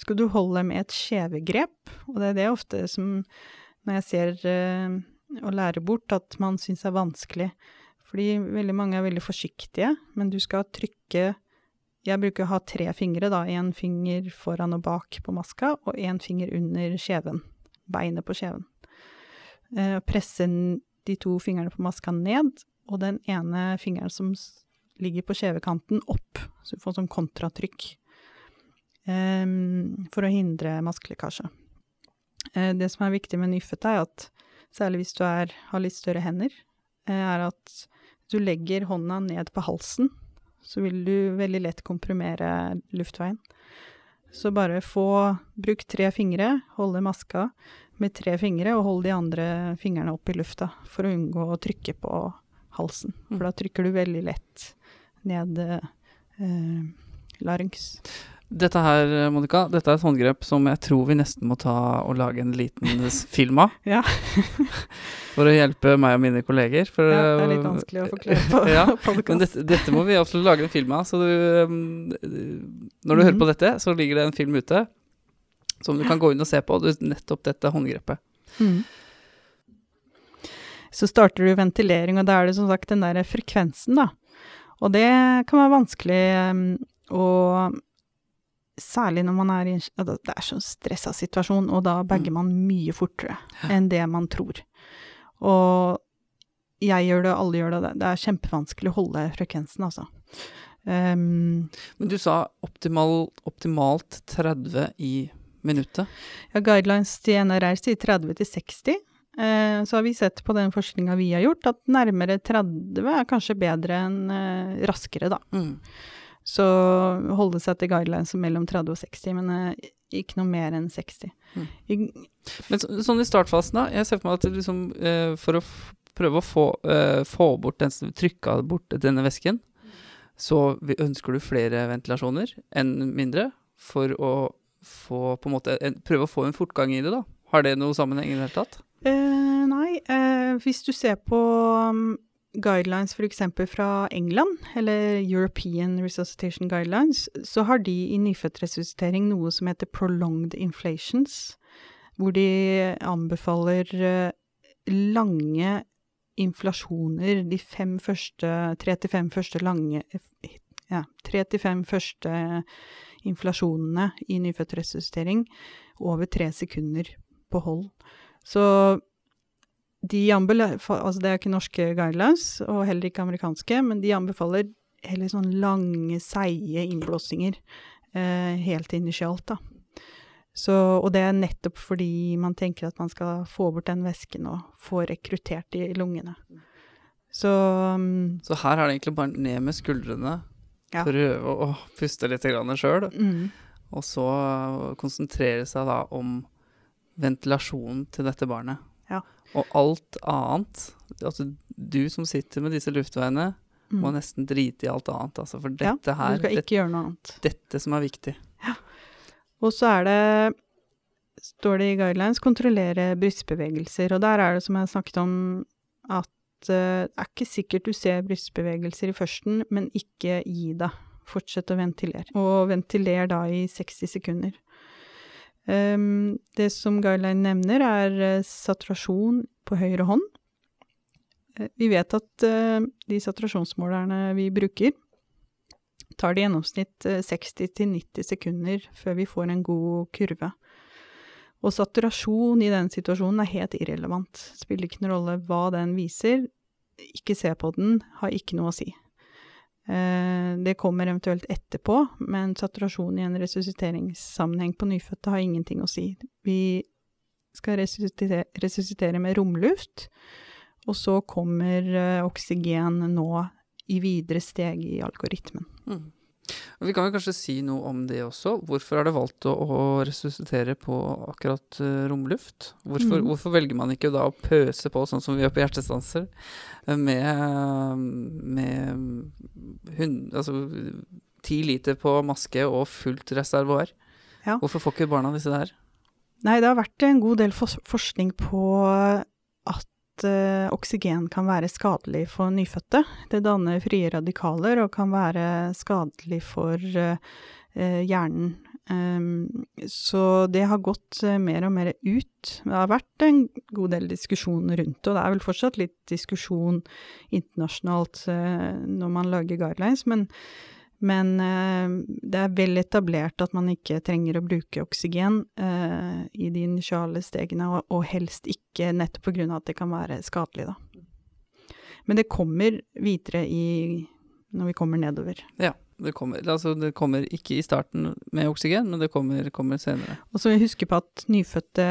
[SPEAKER 2] skal du holde med et skjevegrep, og det er det ofte som når jeg ser eh, og lærer bort, at man syns er vanskelig. Fordi veldig mange er veldig forsiktige, men du skal trykke Jeg bruker å ha tre fingre, da. Én finger foran og bak på maska, og én finger under kjeven. Beinet på kjeven. Eh, presse de to fingrene på maska ned, og den ene fingeren som ligger på kjevekanten, opp. Så du får sånn kontratrykk. Eh, for å hindre maskelekkasje. Eh, det som er viktig med nyfødte, er at særlig hvis du er, har litt større hender, eh, er at du legger hånda ned på halsen, så vil du veldig lett komprimere luftveien. Så bare få Bruk tre fingre, holde maska med tre fingre, og hold de andre fingrene opp i lufta for å unngå å trykke på halsen. For da trykker du veldig lett ned eh, larynx.
[SPEAKER 1] Dette her, Monica, dette er et håndgrep som jeg tror vi nesten må ta og lage en liten *laughs* film av.
[SPEAKER 2] Ja. *laughs*
[SPEAKER 1] for å hjelpe meg og mine kolleger. For,
[SPEAKER 2] ja, det er litt vanskelig å forklare på *laughs*
[SPEAKER 1] ja,
[SPEAKER 2] podkast.
[SPEAKER 1] Dette, dette, må vi absolutt lage en film av. Så du, um, når du
[SPEAKER 2] Mhm.
[SPEAKER 1] hører på dette, så ligger det en film ute som du kan gå inn og se på. Du, nettopp dette håndgrepet.
[SPEAKER 2] Mm. Så starter du ventilering, og da er det som sagt den der frekvensen, da. Og det kan være vanskelig um, å Særlig når man er i en ja, Det er så stressa situasjon, og da bagger man mye fortere enn det man tror. Og jeg gjør det, alle gjør det. Det er kjempevanskelig å holde frekvensen, altså. Um,
[SPEAKER 1] Men du sa optimal, optimalt 30 i minuttet.
[SPEAKER 2] Ja, guidelines til NRR sier 30 til 60. Eh, så har vi sett på den forskninga vi har gjort, at nærmere 30 er kanskje bedre enn eh, raskere, da.
[SPEAKER 1] Mm.
[SPEAKER 2] Så holde seg til guidelines mellom 30 og 60, men eh, ikke noe mer enn 60.
[SPEAKER 1] Mm.
[SPEAKER 2] I,
[SPEAKER 1] Men så, sånn i startfasen, da. Jeg ser for meg at liksom, eh, for å prøve å få, eh, få bort den, trykka bort denne væsken, så vi- ønsker du flere ventilasjoner enn mindre, for å få på en måte en, Prøve å få en fortgang i det, da. Har det noe sammenheng i det hele tatt?
[SPEAKER 2] eh, nei, eh, hvis du ser på um, guidelines f.eks. fra England, eller European Resuscitation Guidelines, så har de i nyfødtresuscitering noe som heter prolonged inflations, hvor de anbefaler eh, lange inflasjoner de fem første Tre til fem første lange Ja, tre til fem første inflasjonene i nyfødtresuscitering over tre sekunder på hold. Så de anbefaler Altså, det er ikke norske guidelines, og heller ikke amerikanske, men de anbefaler heller sånn lange, seige innblåsinger eh, helt initialt, da. Så, og det er nettopp fordi man tenker at man skal få bort den væsken og få rekruttert de i lungene. Så um,
[SPEAKER 1] Så her er det egentlig bare ned med skuldrene,
[SPEAKER 2] Ja.
[SPEAKER 1] prøve å puste litt sjøl,
[SPEAKER 2] mm,
[SPEAKER 1] og så konsentrere seg da om ventilasjonen til dette barnet.
[SPEAKER 2] Ja.
[SPEAKER 1] Og alt annet Altså, du som sitter med disse luftveiene, må
[SPEAKER 2] mm.
[SPEAKER 1] nesten drite i alt annet, altså. For
[SPEAKER 2] Ja,
[SPEAKER 1] dette
[SPEAKER 2] Du
[SPEAKER 1] her det. Dette som er viktig. Ja.
[SPEAKER 2] Og så er det, står det i guidelines, kontrollere brystbevegelser. Og der er det, som jeg snakket om, at eh, det er ikke sikkert du ser brystbevegelser i førsten, men ikke gi deg. Fortsett å ventilere. Og ventiler da i 60 sekunder. Ehm, det som guideline nevner, er eh, saturasjon på høyre hånd. Eh, vi vet at eh, de saturasjonsmålerne vi bruker, tar det i gjennomsnitt eh, 60-90 sekunder før vi får en god kurve. Og saturasjon i den situasjonen er helt irrelevant. Spiller ikke noen rolle hva den viser. Ikke se på den, har ikke noe å si. Eh, det kommer eventuelt etterpå, men saturasjon i en resusciteringssammenheng på nyfødte har ingenting å si. Vi skal resuscitere, med romluft, og så kommer eh, oksygen nå i videre steg i algoritmen.
[SPEAKER 1] Mm. Vi kan jo kanskje si noe om det også. Hvorfor er det valgt å, å resuscitere på akkurat uh, romluft? Hvorfor,
[SPEAKER 2] mm.
[SPEAKER 1] hvorfor velger man ikke da å pøse på, sånn som vi gjør på hjertestanser, med, med hund, altså, ti liter på maske og fullt reservoar?
[SPEAKER 2] Ja.
[SPEAKER 1] Hvorfor får ikke barna disse der?
[SPEAKER 2] Nei, det har vært en god del forskning på at uh, oksygen kan være skadelig for nyfødte. Det danner frie radikaler og kan være skadelig for uh, eh, hjernen. Um, så det har gått uh, mer og mer ut. Det har vært en god del diskusjon rundt det, og det er vel fortsatt litt diskusjon internasjonalt uh, når man lager guidelines, men, men uh, det er vel etablert at man ikke trenger å bruke oksygen i de initiale stegene, og, helst ikke nettopp av at det kan være skadelig, da. Men det kommer videre i når vi kommer nedover.
[SPEAKER 1] Ja. Det kommer, altså det kommer, ikke i starten med oksygen, men det kommer, kommer senere.
[SPEAKER 2] Og så huske på at nyfødte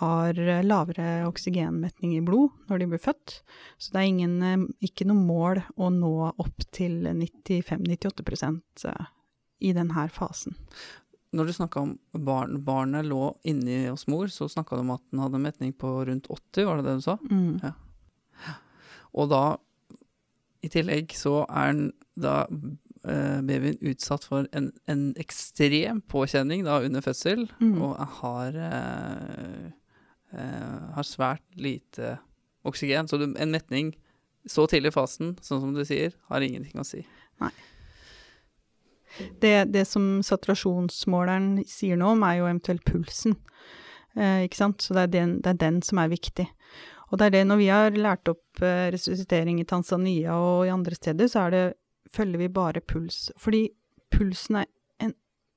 [SPEAKER 2] har lavere oksygenmetning i blod når de blir født. Så det er ingen, eh, ikke noe mål å nå opp til 95-98 eh, i denne fasen.
[SPEAKER 1] Når du snakka om barn, barnet lå inni hos mor, så snakka du om at den hadde metning på rundt 80, var det det du sa?
[SPEAKER 2] Mm.
[SPEAKER 1] Ja. Og da, i tillegg, så er den da uh, babyen utsatt for en, en, ekstrem påkjenning da under fødsel, mm. og har, uh, har svært lite oksygen. Så en metning så tidlig i fasen, sånn som du sier, har ingenting å si.
[SPEAKER 2] Nei. Det, det som saturasjonsmåleren sier nå om, er jo eventuelt pulsen. ikke sant? Så det er, den, det er den som er viktig. Og det er det når vi har lært opp eh, resuscitering i Tanzania og i andre steder, så er det følger vi bare puls. Fordi pulsen er en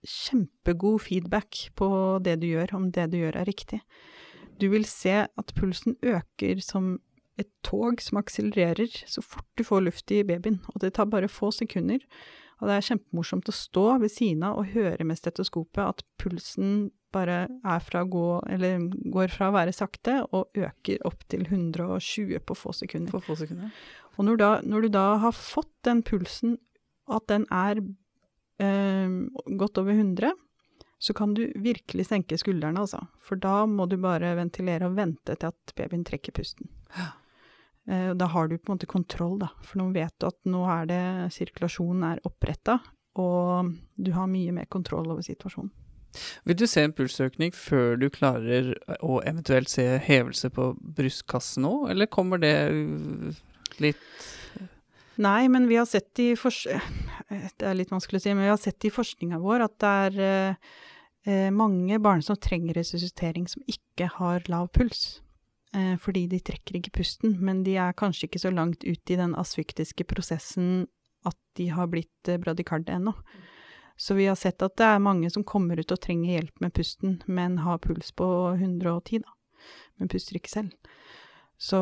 [SPEAKER 2] kjempegod feedback på det du gjør, om det du gjør er riktig. Du vil se at pulsen øker som et tog som akselererer så fort du får luft i babyen, og det tar bare få sekunder. Og det er kjempemorsomt å stå ved siden av og høre med stetoskopet at pulsen bare fra gå, går fra å være sakte og øker opp til 120 på få sekunder.
[SPEAKER 1] På få sekunder.
[SPEAKER 2] Og når, da, når, du da har fått den pulsen, at den er eh, godt over 100, så kan du virkelig senke skuldrene, altså. For da må du bare ventilere og vente til at babyen trekker pusten. Eh, da har du på en måte kontroll, da. For nå vet du at nå er det sirkulasjonen er oppretta, og du har mye mer kontroll over situasjonen.
[SPEAKER 1] Vil du se en pulsøkning før du klarer å eventuelt se hevelse på brystkassen nå, eller kommer det litt
[SPEAKER 2] Nei, men vi har sett i Det er litt vanskelig å si, men vi har sett i forskninga vår at det er eh, mange barn som trenger resuscitering som ikke har lav puls. Eh, fordi de trekker ikke pusten, men de er kanskje ikke så langt ut i den asfyktiske prosessen at de har blitt eh, bradykarde ennå. Så vi har sett at det er mange som kommer ut og trenger hjelp med pusten, men har puls på 110, da. Men puster ikke selv. Så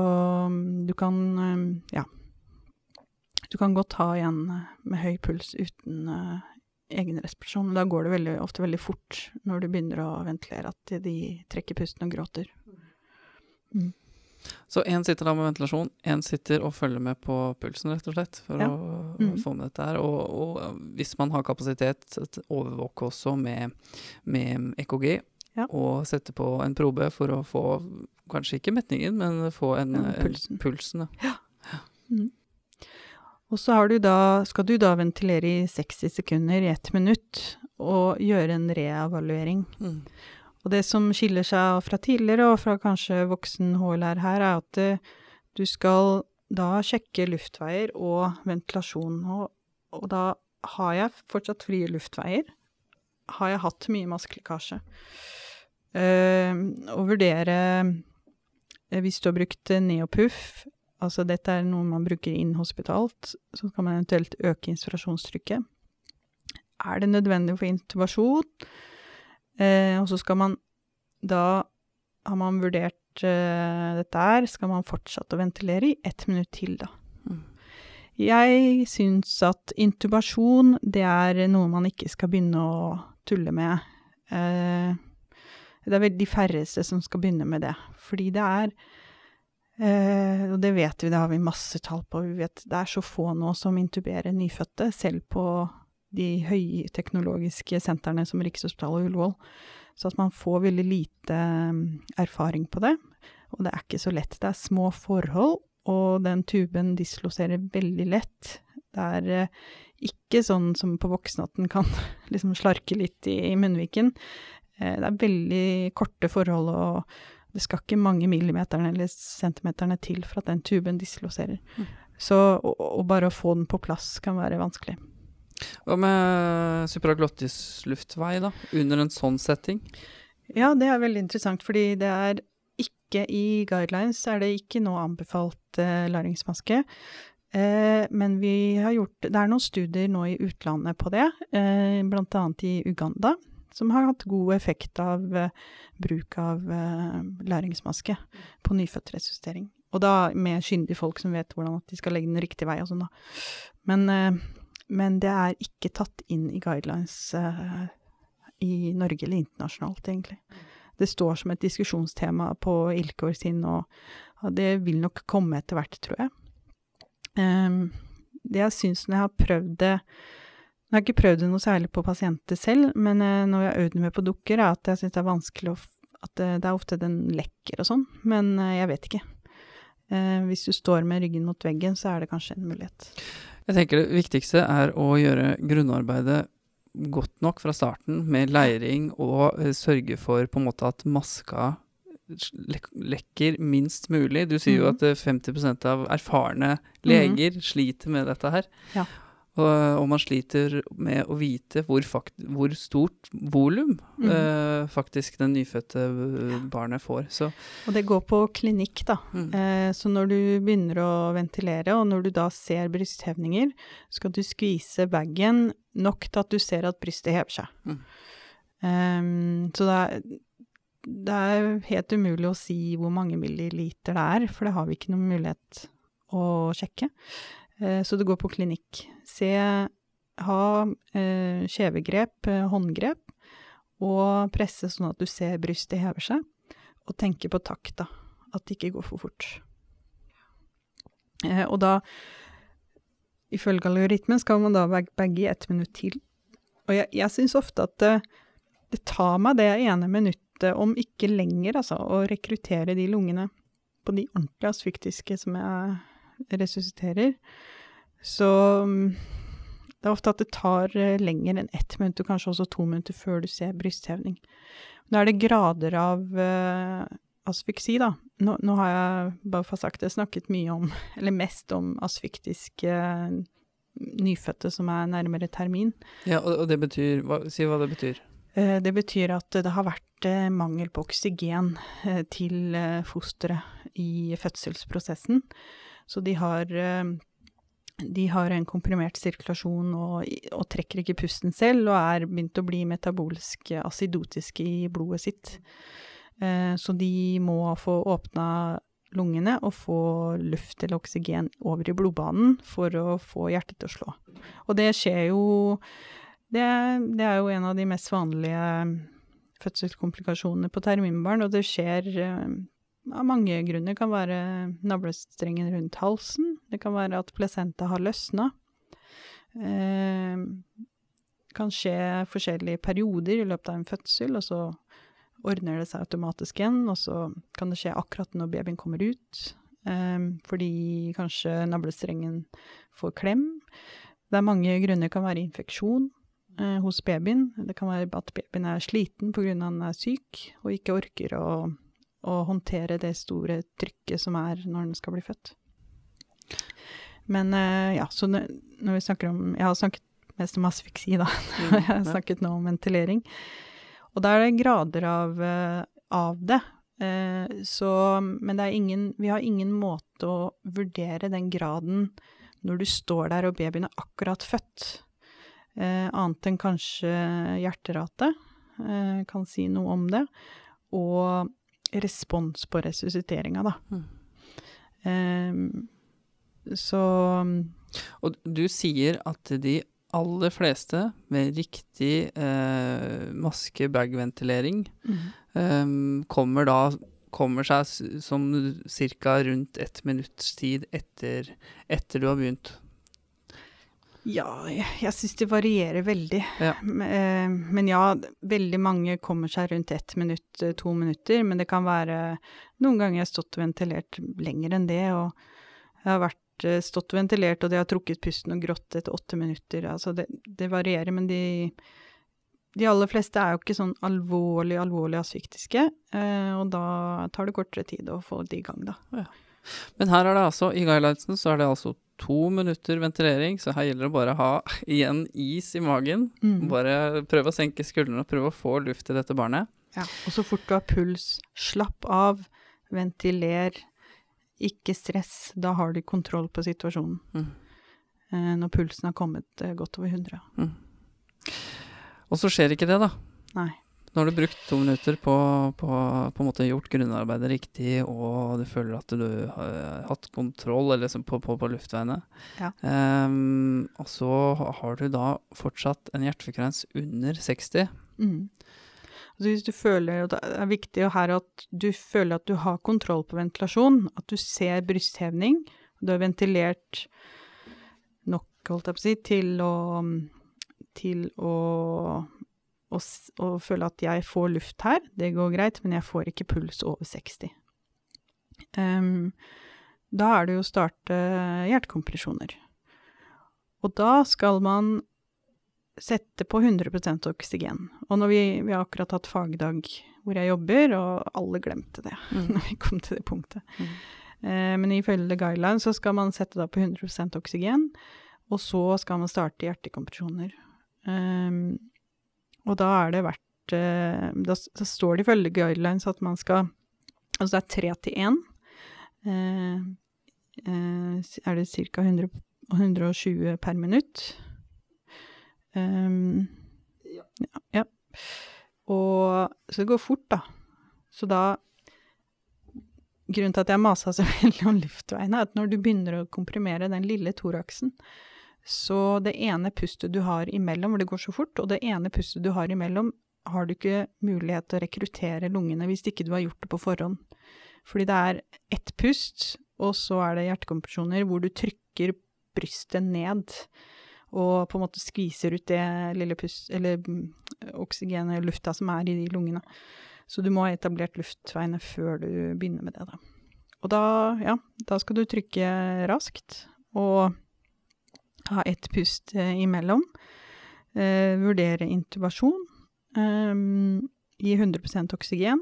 [SPEAKER 2] mm, du kan mm, ja. Du kan godt ha en eh, med høy puls uten uh, egen respirasjon. Da går det veldig, ofte veldig fort når du begynner å ventilere, at de trekker pusten og gråter.
[SPEAKER 1] Mm. Så én sitter da med ventilasjon, én sitter og følger med på pulsen, rett og slett, for ja. å mm. få med dette her. Og, og, hvis man har kapasitet, overvåke også med, med EKG ja. og sette på en probe for å få kanskje ikke metningen, men få en, ja, pulsen. En pulsen
[SPEAKER 2] ja. ja. Mm. Og så du da, skal du da ventilere i 60 sekunder i ett minutt og gjøre en reevaluering. Mm. Og det som skiller seg fra tidligere og fra kanskje voksen HLR her, er at uh, du skal da sjekke luftveier og ventilasjon. Og, og da har jeg fortsatt frie luftveier. Har jeg hatt mye maskelekkasje? Uh, og vurdere uh, Hvis du har brukt neopuff, altså dette er noe man bruker inhospitalt, så kan man eventuelt øke inspirasjonstrykket. Er det nødvendig for intubasjon? Uh, og så skal man da har man vurdert uh, dette her, skal man fortsette å ventilere i ett minutt til, da. Mm. Jeg syns at intubasjon, det er noe man ikke skal begynne å tulle med. Uh, det er vel de færreste som skal begynne med det. Fordi det er eh, Og det vet vi, det har vi masse tall på. Vi vet det er så få nå som intuberer nyfødte, selv på de høyteknologiske sentrene som Rikshospitalet og Ullevål. Så at man får veldig lite um, erfaring på det. Og det er ikke så lett. Det er små forhold, og den tuben disloserer veldig lett. Det er uh, ikke sånn som på voksne at den kan *laughs* liksom slarke litt i munnviken. Eh, det er veldig korte forhold, og det skal ikke mange millimeterne eller centimeterne til for at den tuben disloserer. Mm. Så og, og bare å få den på plass kan være vanskelig.
[SPEAKER 1] Hva med supraglottislufttvei, da? Under en sånn setting?
[SPEAKER 2] Ja, det er veldig interessant, fordi det er ikke i guidelines er det ikke noe anbefalt eh, læringsmaske. Eh, men vi har gjort Det er noen studier nå i utlandet på det, eh, annet i Uganda, som har hatt god effekt av eh, bruk av eh, læringsmaske på nyfødtresustering. Og da med kyndige folk som vet hvordan at de skal legge den riktig vei og sånn, da. Men, eh, men det er ikke tatt inn i guidelines i Norge eller internasjonalt, egentlig. Det står som et diskusjonstema på Ilkår sin, og, det vil nok komme etter hvert, tror jeg. Um, det jeg syns når jeg har prøvd det Jeg har ikke prøvd det noe særlig på pasienter selv, men uh, når jeg har øvd meg på dukker, er at jeg syns det er vanskelig å At det, det er ofte den lekker og sånn, men uh, jeg vet ikke. Hvis du står med ryggen mot veggen, så er det kanskje en mulighet.
[SPEAKER 1] Jeg tenker det viktigste er å gjøre grunnarbeidet godt nok fra starten, med leiring, og uh, sørge for på en måte at maska lek lekker minst mulig. Du sier jo
[SPEAKER 2] Mhm.
[SPEAKER 1] at uh, 50% av erfarne leger sliter med dette her.
[SPEAKER 2] Ja.
[SPEAKER 1] Og, og man sliter med å vite hvor, fakt hvor stort volum
[SPEAKER 2] mm.
[SPEAKER 1] uh, faktisk den nyfødte uh, barnet får. Så
[SPEAKER 2] Og det går på klinikk, da.
[SPEAKER 1] mm.
[SPEAKER 2] Eh, så når du begynner å ventilere, og når du da ser brysthevninger, skal du skvise bagen nok til at du ser at brystet hever seg.
[SPEAKER 1] Mm.
[SPEAKER 2] Ehm, så det er, det er helt umulig å si hvor mange milliliter det er, for det har vi ikke noen mulighet å sjekke. Eh, så det går på klinikk. Se, ha eh, kjevegrep, eh, håndgrep, og presse sånn at du ser brystet hever seg, og tenke på takta at det ikke går for fort. Og da, ifølge algoritmen, skal man da bag- bagge i ett minutt til. Og jeg, jeg syns ofte at det, det tar meg det ene minuttet, om ikke lenger, altså, å rekruttere de lungene på de ordentlig asfyktiske som jeg resusciterer. Så mm, det er ofte at det tar eh, lenger enn ett minutt, og kanskje også to minutter, før du ser brysthevning. Nå er det grader av uh, asfyksi, da. Nå, nå har jeg, bare for sagt det, snakket mye om, *laughs* eller mest om asfyktiske eh, nyfødte som er nærmere termin.
[SPEAKER 1] Ja, og, det betyr hva, Si hva det betyr.
[SPEAKER 2] Eh, det betyr at det har vært eh, mangel på oksygen eh, til eh, fosteret i fødselsprosessen. Så de har eh, de har en komprimert sirkulasjon og, og trekker ikke pusten selv, og er begynt å bli metabolsk acidotiske i blodet sitt. Eh, så de må få åpna lungene og få luft eller oksygen over i blodbanen for å få hjertet til å slå. Og det skjer jo det, det er jo en av de mest vanlige fødselskomplikasjonene på terminbarn, og det skjer eh, av mange grunner. Det kan være navlestrengen rundt halsen, det kan være at plesenta har løsna. Eh, kan skje forskjellige perioder i løpet av en fødsel, og så ordner det seg automatisk igjen, og så kan det skje akkurat når babyen kommer ut, eh, fordi kanskje navlestrengen får klem. Det er mange grunner. Det kan være infeksjon eh, hos babyen. Det kan være at babyen er sliten pga. han er syk og ikke orker å, å håndtere det store trykket som er når den skal bli født. Men eh, ja, så når, vi snakker om Jeg har snakket mest om asfiksi da.
[SPEAKER 1] Mm, *laughs*
[SPEAKER 2] jeg har snakket nå om ventilering. Og da er det grader av, eh, av det. Eh, så, men det er ingen, vi har ingen måte å vurdere den graden når du står der og babyen er akkurat født. Eh, annet enn kanskje hjerterate eh, kan si noe om det. Og respons på resusciteringa, da.
[SPEAKER 1] Mm.
[SPEAKER 2] Um, så
[SPEAKER 1] Og du sier at de aller fleste med riktig eh, maske-bag-ventilering eh, kommer da kommer seg som ca. rundt ett minutts tid etter, etter du har begynt.
[SPEAKER 2] Ja, jeg, jeg syns det varierer veldig.
[SPEAKER 1] Ja.
[SPEAKER 2] Eh, Men ja, veldig mange kommer seg rundt ett minutt, eh, to minutter. Men det kan være Noen ganger jeg har stått og ventilert lenger enn det, og jeg har vært eh, stått og ventilert, og de har trukket pusten og grått etter åtte minutter. Altså, det, det varierer, men de de aller fleste er jo ikke sånn alvorlig, alvorlig asfyktiske, og da tar det kortere tid å få det i gang, da.
[SPEAKER 1] Men her er det altså, i guidelinesen så er det altså to minutter ventilering, så her gjelder det bare å ha igjen is i magen.
[SPEAKER 2] Mm.
[SPEAKER 1] Bare prøve å senke skuldrene og prøve å få luft til dette barnet.
[SPEAKER 2] Ja. Og så fort du har puls, slapp av, ventiler, ikke stress. Da har du kontroll på situasjonen.
[SPEAKER 1] Mm.
[SPEAKER 2] Eh, når pulsen har kommet eh, godt over 100.
[SPEAKER 1] Og så skjer ikke det, da.
[SPEAKER 2] Nei.
[SPEAKER 1] Nå har du brukt to minutter på på, på en måte gjort grunnarbeidet riktig, og du føler at du har hatt kontroll eller liksom på, på, på luftveiene.
[SPEAKER 2] Ja.
[SPEAKER 1] Um, og så har du da fortsatt en hjertefrekvens under 60.
[SPEAKER 2] Mm. Altså hvis du føler, og Det er viktig her at du føler at du har kontroll på ventilasjon, at du ser brysthevning, du har ventilert nok, holdt jeg på å si, til å, til å, å, og føle at jeg får luft her, det går greit, men jeg får ikke puls over 60. Um, da er det jo å starte hjertekompresjoner. Og da skal man sette på 100% oksygen. Og når vi, vi har akkurat hatt fagdag hvor jeg jobber, og alle glemte det *laughs* når vi kom til det punktet.
[SPEAKER 1] Mm.
[SPEAKER 2] Eh, men ifølge guideline så skal man sette da på 100% oksygen, og så skal man starte hjertekompresjoner. Ehm, og da er det verdt eh, da, står det ifølge guidelines at man skal Altså det er tre til én. Eh, eh, er det ca. 120 per minutt. Um, ja, ja. Og Så det går fort, da. Så da Grunnen til at jeg masa så *laughs* veldig om luftveiene, er at når du begynner å komprimere den lille thoraksen, så det ene pustet du har imellom, hvor det går så fort, og det ene pustet du har imellom, har du ikke mulighet til å rekruttere lungene hvis ikke du har gjort det på forhånd. Fordi det er ett pust, og så er det hjertekompresjoner hvor du trykker brystet ned og på en måte skviser ut det lille pust, eller mm, oksygenet, lufta som er i de lungene. Så du må ha etablert luftveiene før du begynner med det, da. Og da, ja, da skal du trykke raskt, og ha ett pust eh, imellom. Eh, vurdere intubasjon. Eh, gi 100% oksygen.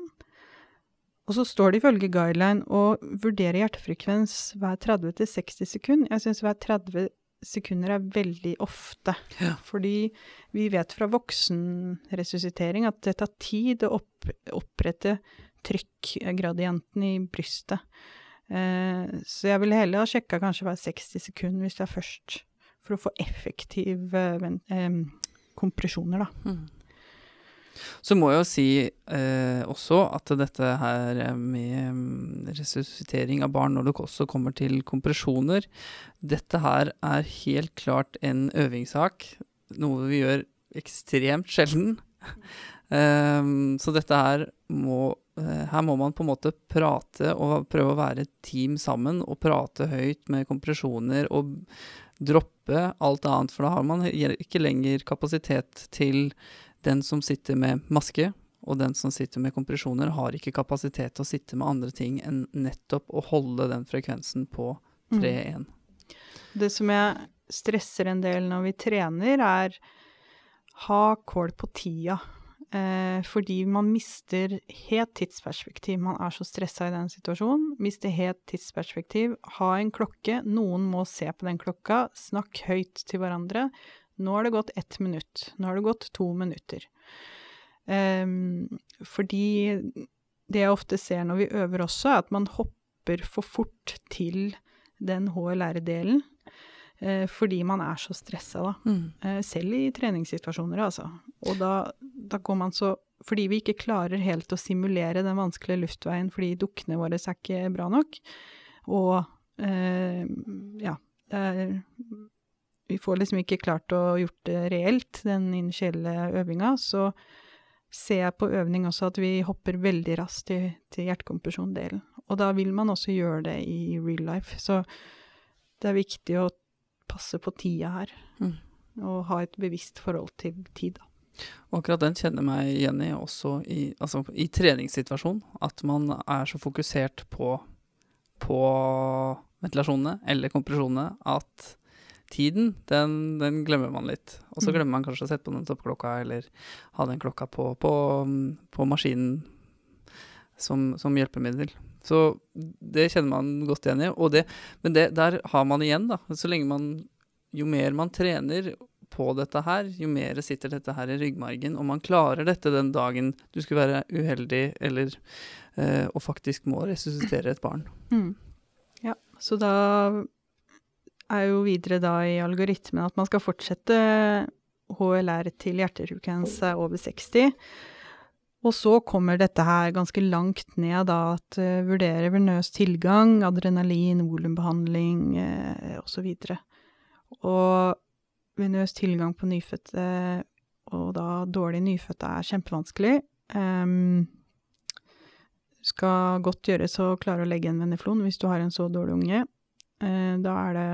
[SPEAKER 2] Og så står det ifølge guideline å vurdere hjertefrekvens hver 30 til 60 sekund. Jeg syns hver 30 sekunder er veldig ofte.
[SPEAKER 1] Ja.
[SPEAKER 2] Fordi vi vet fra voksenresuscitering at det tar tid å opp, opprette trykkgradienten i brystet. Eh, så jeg ville heller ha sjekka kanskje hver 60 sekunder hvis er først, for å få effektive eh, kompresjoner, da.
[SPEAKER 1] Mm. Så må jeg jo si eh, også at dette her med resuscitering av barn når det også kommer til kompresjoner, dette her er helt klart en øvingssak, noe vi gjør ekstremt sjelden. Um, så dette her må Her må man på en måte prate og prøve å være et team sammen og prate høyt med kompresjoner og droppe alt annet, for da har man ikke lenger kapasitet til den som sitter med maske, og den som sitter med kompresjoner, har ikke kapasitet til å sitte med andre ting enn nettopp å holde den frekvensen på
[SPEAKER 2] Mm.
[SPEAKER 1] 3-1.
[SPEAKER 2] Det som jeg stresser en del når vi trener, er ha kål på tida. Eh, fordi man mister helt tidsperspektiv. Man er så stressa i den situasjonen. Mister helt tidsperspektiv. Ha en klokke. Noen må se på den klokka. Snakk høyt til hverandre. Nå har det gått ett minutt. Nå har det gått to minutter. Ehm, fordi det jeg ofte ser når vi øver også, er at man hopper for fort til den HLR-delen. Eh, fordi man er så stressa, da. Eh, selv i treningssituasjoner, altså. Og da, da går man så Fordi vi ikke klarer helt å simulere den vanskelige luftveien fordi dukkene våre er ikke bra nok. Og eh, ja, er Vi får liksom ikke klart å gjort det reelt, den initielle øvinga. Så ser jeg på øvning også at vi hopper veldig raskt til, til hjertekompresjon-delen. Og da vil man også gjøre det i real life. Så det er viktig å passe på tida her.
[SPEAKER 1] Mm.
[SPEAKER 2] Og ha et bevisst forhold til tid, da.
[SPEAKER 1] Og akkurat den kjenner meg igjen i også i, altså, i treningssituasjon. At man er så fokusert på, på ventilasjonene eller kompresjonene at tiden, den, den glemmer man litt. Og så
[SPEAKER 2] Mm.
[SPEAKER 1] glemmer man kanskje å sette på den toppklokka eller ha den klokka på, på, på maskinen. som, som hjelpemiddel. Så det kjenner man godt igjen i. Det, men det, der har man igjen, da. Så lenge man Jo mer man trener på dette her, jo mer sitter dette her i ryggmargen. Og man klarer dette den dagen du skulle være uheldig eller eh, og faktisk må resuscitere et barn.
[SPEAKER 2] Mm. Ja, så da er jo videre da i algoritmen at man skal fortsette HLR til hjertefrekvens er over 60. Og så kommer dette her ganske langt ned, da, at uh, vurdere venøs tilgang, adrenalin, volumbehandling uh, osv. Og, og venøs tilgang på nyfødte, og da dårlig nyfødte, er kjempevanskelig. Um, skal godt gjøres å klare å legge en veneflon hvis du har en så dårlig unge. Uh, da er det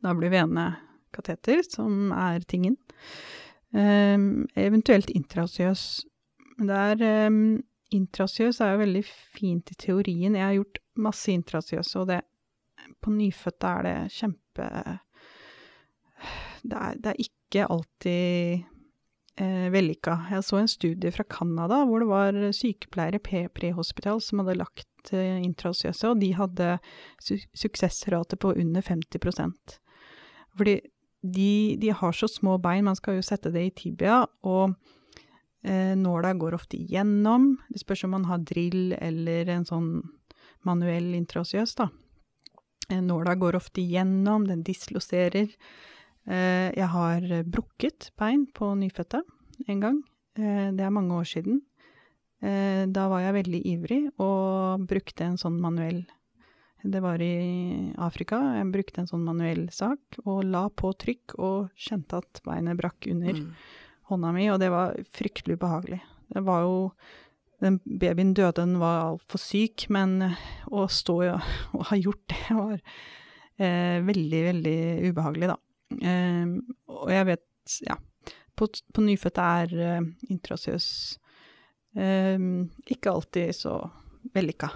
[SPEAKER 2] Da blir venekateter som er tingen. Um, eventuelt intrasiøs. Det er um, Intrasiøs er jo veldig fint i teorien. Jeg har gjort masse intrasiøse, og det På nyfødte er det kjempe det er, det er ikke alltid eh, vellykka. Jeg så en studie fra Canada hvor det var sykepleiere prehospital som hadde lagt eh, intrasiøse, og de hadde su suksessrate på under 50 Fordi de, de, har så små bein, man skal jo sette det i tibia, og eh, nåla går ofte igjennom. Det spørs om man har drill eller en sånn manuell intraosiøs, da. Eh, nåla går ofte igjennom, den disloserer. Eh, jeg har brukket bein på nyfødte en gang. Eh, det er mange år siden. Eh, da var jeg veldig ivrig og brukte en sånn manuell Det var i Afrika. Jeg brukte en sånn manuell sak og la på trykk og kjente at beinet brakk under mm. Hånda mi, og det var fryktelig ubehagelig. Det var jo den babyen døde, den var altfor syk, men å stå *laughs* og ha gjort det var eh, veldig, veldig ubehagelig, da. Eh, og jeg vet, ja På, på nyfødte er eh, intrasiøs eh, ikke alltid så vellykka.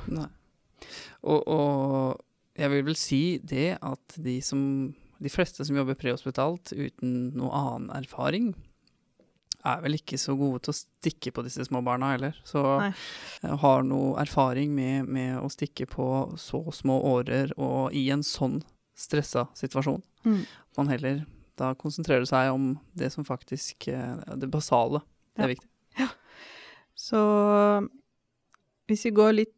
[SPEAKER 1] Og, og, jeg vil vel si det at de som De fleste som jobber prehospitalt uten noe annen erfaring, er vel ikke så gode til å stikke på disse små barna heller. Så Nei. har noe erfaring med, med, å stikke på så små årer og i en sånn stressa situasjon. Mm. Man heller da konsentrerer seg om det som faktisk eh, Det basale. Det er viktig.
[SPEAKER 2] Ja. Så hvis vi går litt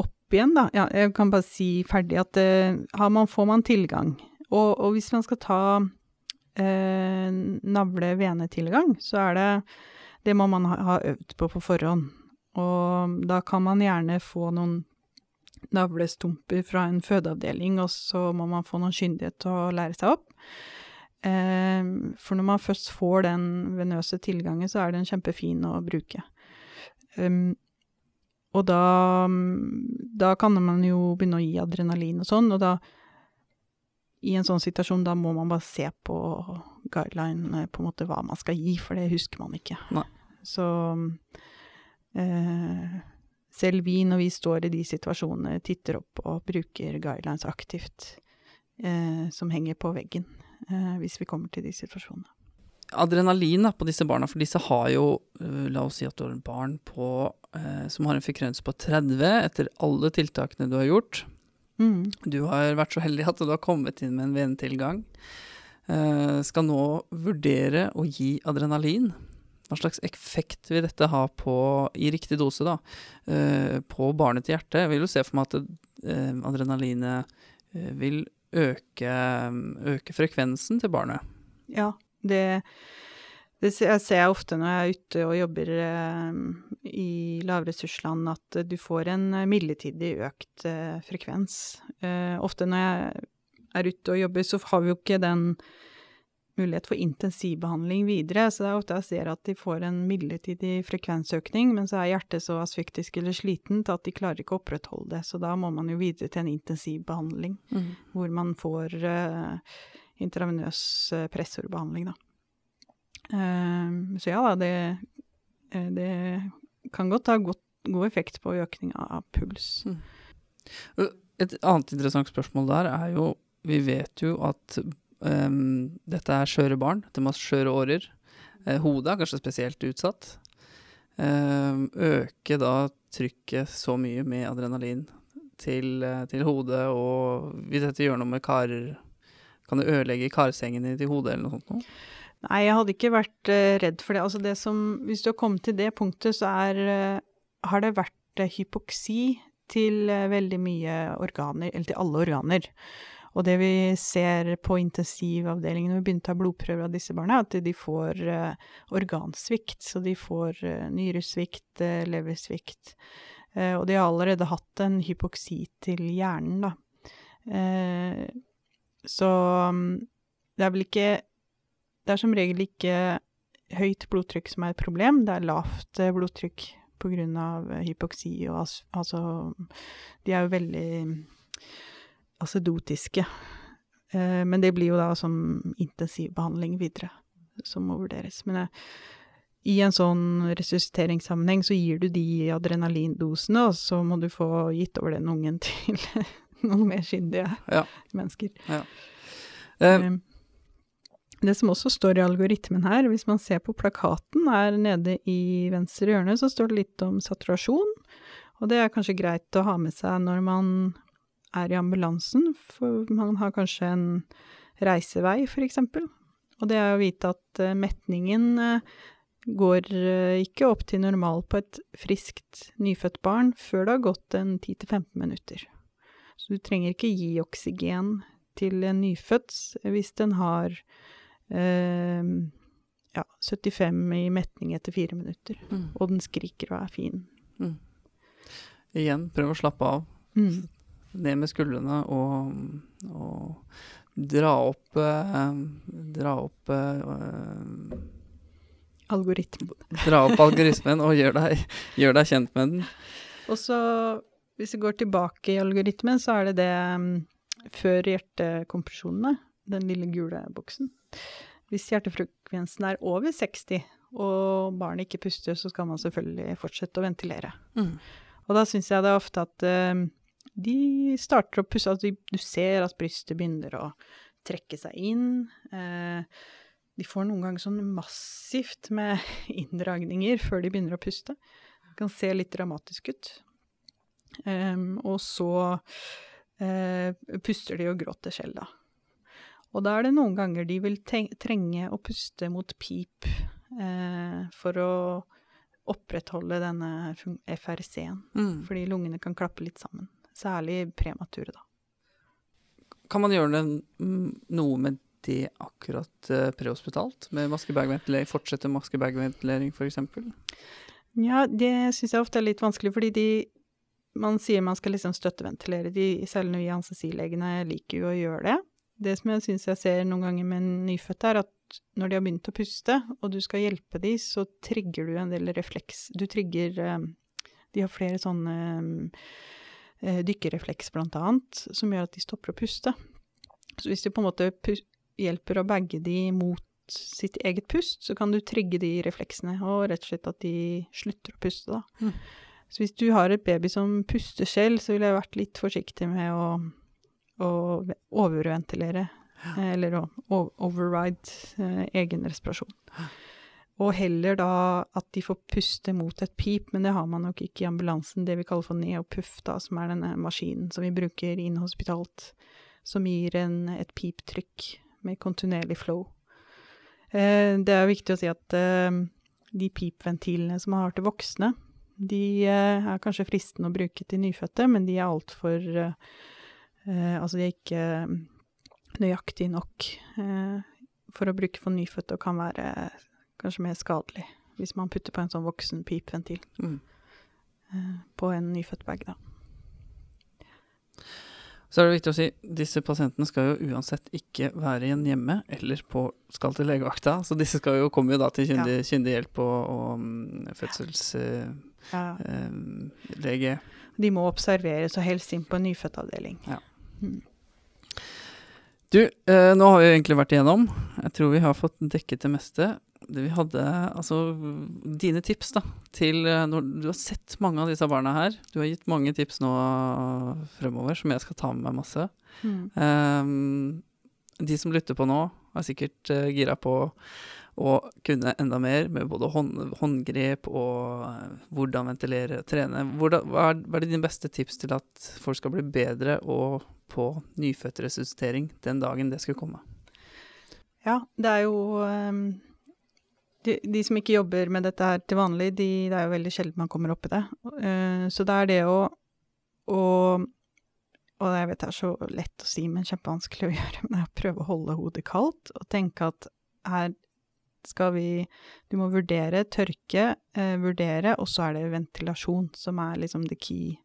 [SPEAKER 2] opp igjen, da. Ja, jeg kan bare si ferdig at uh, man, får man tilgang. Og, og, hvis man skal ta uh, navle-venetilgang, så er det Det må man ha, ha øvd på på forhånd. Og da kan man gjerne få noen navlestumper fra en fødeavdeling, og så må man få noen kyndighet til å lære seg opp. Eh, for når man først får den venøse tilgangen, så er den kjempefin å bruke. Um, og da, da kan man jo begynne å gi adrenalin og sånn, og da i en sånn situasjon, da må man bare se på guideline, på en måte hva man skal gi, for det husker man ikke.
[SPEAKER 1] Nei.
[SPEAKER 2] Så eh, selv vi, når vi står i de situasjonene, titter opp og bruker guidelines aktivt, eh, som henger på veggen, eh, hvis vi kommer til de situasjonene.
[SPEAKER 1] Adrenalin da, på disse barna, for disse har jo uh, La oss si at du har barn på, uh, som har en frekvens på 30 etter alle tiltakene du har gjort.
[SPEAKER 2] Mm.
[SPEAKER 1] Du har vært så heldig at du har kommet inn med en venetilgang. Uh, skal nå vurdere å gi adrenalin. Hva slags effekt vil dette ha på, i riktig dose, da, uh, på barnet til hjertet? Jeg vil jo se for meg at uh, adrenalinet vil øke, øke, frekvensen til barnet.
[SPEAKER 2] Ja, det, det ser jeg ofte når jeg er ute og jobber i lavressursland, at du får en midlertidig økt frekvens. ofte når jeg er ute og jobber, så har vi jo ikke den mulighet for intensivbehandling videre, så det er ofte jeg ser at de får en midlertidig frekvensøkning, men så er hjertet så asfyktisk eller slitent at de klarer ikke å opprettholde det. Så da må man jo videre til en intensivbehandling, mm. hvor man får uh, intravenøs pressorbehandling, da. Uh, så ja da, det, uh, det kan godt ha godt, god effekt på økning av puls. Mm.
[SPEAKER 1] Et annet interessant spørsmål der er jo Vi vet jo at Um, dette er skjøre barn. De har skjøre årer. Uh, hodet er kanskje spesielt utsatt. Um, øke da trykket så mye med adrenalin til, eh, til hodet, og hvis dette gjør noe med karer Kan det ødelegge karsengene til hodet, eller noe sånt noe?
[SPEAKER 2] Nei, jeg hadde ikke vært uh, redd for det. Altså det som Hvis du har kommet til det punktet, så er uh, Har det vært uh, hypoksi til veldig mye organer, eller til alle organer. Og det vi ser på intensivavdelingen når vi begynte å ta blodprøver av disse barna, er at de får organsvikt. Så de får nyresvikt, leversvikt. og de har allerede hatt en hypoksi til hjernen, da. så um, det er vel ikke det er som regel ikke høyt blodtrykk som er et problem, det er lavt eh, blodtrykk pga. Eh, hypoksi og altså De er jo veldig acidotiske. Eh, men det blir jo da som intensivbehandling videre som må vurderes. Men i en sånn resusciteringssammenheng så gir du de adrenalindosene, og så må du få gitt over den ungen til *laughs* noen mer kyndige ja. mennesker. Ja. Um, det som også står i algoritmen her, hvis man ser på plakaten, her nede i venstre hjørne, så står det litt om saturasjon. Og det er kanskje greit å ha med seg når man er i ambulansen, for man har kanskje en reisevei, eksempel. Og det er å vite at uh, metningen uh, går uh, ikke opp til normal på et friskt nyfødt barn før det har gått en 10-15 minutter. Så du trenger ikke gi oksygen til en nyfødt hvis den har eh, ja, 75 i metning etter fire minutter. Mm. Og den skriker og er fin. Mm.
[SPEAKER 1] Igjen, prøv å slappe av. Mm. Ned med skuldrene og, og dra opp eh, Dra opp eh,
[SPEAKER 2] Algoritmen.
[SPEAKER 1] Dra opp algoritmen og gjør deg, gjør deg, kjent med den.
[SPEAKER 2] Og så, hvis vi går tilbake i algoritmen, så er det det um, før hjertekompresjonene, den lille gule boksen. Hvis hjertefrekvensen er over 60, og barnet ikke puster, så skal man selvfølgelig fortsette å ventilere. Mm. Og da syns jeg det er ofte at uh, de starter å puste, altså du ser at brystet begynner å trekke seg inn. Uh, de får noen ganger sånn massivt med *laughs* inndragninger før de begynner å puste. Det kan se litt dramatisk ut. Um, og så uh, puster de og gråter selv, da. Og da er det noen ganger de vil trenge å puste mot pip eh, for å opprettholde denne FRC-en. Mm. Fordi lungene kan klappe litt sammen. Særlig premature, da.
[SPEAKER 1] Kan man gjøre noe med det akkurat uh, prehospitalt? Med maskebagventilering? Fortsette maskebagventilering, f.eks.?
[SPEAKER 2] Ja, det syns jeg ofte er litt vanskelig, fordi de man sier man skal liksom støtteventilere. De selv vi anestesilegene liker jo å gjøre det. Det som jeg syns jeg ser noen ganger med nyfødte, er at når de har begynt å puste, og du skal hjelpe dem, så trigger du en del refleks. Du trigger eh, De har flere sånne dykkerefleks, dykkerrefleks, blant annet, som gjør at de stopper å puste. Så hvis du på en måte hjelper å bagge de mot sitt eget pust, så kan du trigge de refleksene, og rett og slett at de slutter å puste, da. Mm. Så hvis du har et baby som puster selv, så ville jeg vært litt forsiktig med å å overventilere, eller å override eh, egen respirasjon. Og heller da at de får puste mot et pip, men det har man nok ikke i ambulansen, det vi kaller for neopuff, da, som er denne maskinen som vi bruker inhospitalt, som gir en, et piptrykk med kontinuerlig flow. Eh, det er viktig å si at eh, de pipventilene som man har til voksne, de eh, er kanskje fristende å bruke til nyfødte, men de er altfor eh, Eh, altså de er ikke nøyaktige nøyaktig nok eh, for å bruke for nyfødte, og kan være kanskje mer skadelig hvis man putter på en sånn voksen pipventil mm. eh, på en nyfødt bag, da.
[SPEAKER 1] Så er det viktig å si disse pasientene skal jo uansett ikke være igjen hjemme eller på, skal til legevakta. Så disse skal jo komme jo da til kyndig, ja. kyndig hjelp og, og um, fødselslege. Ja. Eh,
[SPEAKER 2] De må observeres og helst inn på en nyfødtavdeling. Ja.
[SPEAKER 1] Du, eh, nå har vi egentlig vært igjennom. Jeg tror vi har fått dekket det meste. Det vi hadde, altså Dine tips da, til eh, når Du har sett mange av disse barna her. Du har gitt mange tips nå fremover som jeg skal ta med meg masse. Mm. Eh, de som lytter på nå, er sikkert eh, gira på og kunne enda mer med både hånd, håndgrep og eh, hvordan ventilere og trene. Hvordan, hva, er, hva er dine beste tips til at folk skal bli bedre og på nyfødtresuscitering den dagen det skulle komme?
[SPEAKER 2] Ja, det er jo um, de, de, som ikke jobber med dette her til vanlig, de, det er jo veldig sjelden man kommer opp i det. Uh, så det er det å, og, og jeg vet det er så lett å si, men kjempevanskelig å *laughs* gjøre, men jeg prøver å holde hodet kaldt og tenke at her skal vi Du må vurdere tørke, eh, vurdere, og så er det ventilasjon som er liksom the key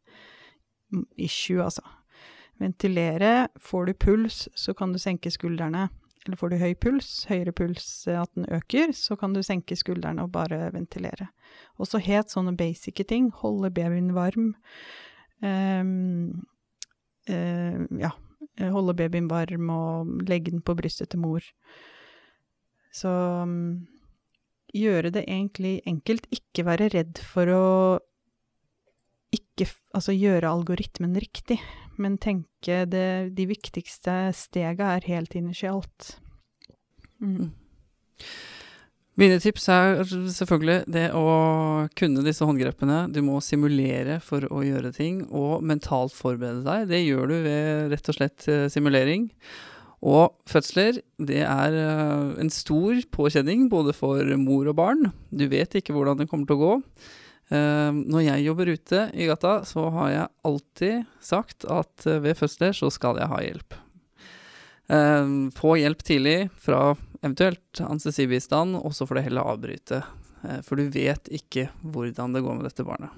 [SPEAKER 2] issue, altså. Ventilere. Får du puls, så kan du senke skuldrene. Eller får du høy puls, høyere puls, eh, at den øker, så kan du senke skuldrene og bare ventilere. Også helt sånne basice ting. Holde babyen varm. Um, uh, ja, holde babyen varm og legge den på brystet til mor. Så um, gjøre det egentlig enkelt. Ikke være redd for å ikke Altså gjøre algoritmen riktig, men tenke det, de viktigste stega er helt initialt. Mm. mm.
[SPEAKER 1] Mine tips er selvfølgelig det å kunne disse håndgrepene. Du må simulere for å gjøre ting, og mentalt forberede deg. Det gjør du ved rett og slett eh, simulering. Og fødsler, det er eh, en stor påkjenning både for mor og barn. Du vet ikke hvordan det kommer til å gå. Uh, når jeg jobber ute i gata, så har jeg alltid sagt at uh, ved fødsler så skal jeg ha hjelp. Få hjelp tidlig fra eventuelt anestesibistand, og så får du heller avbryte. for du vet ikke hvordan det går med dette barnet.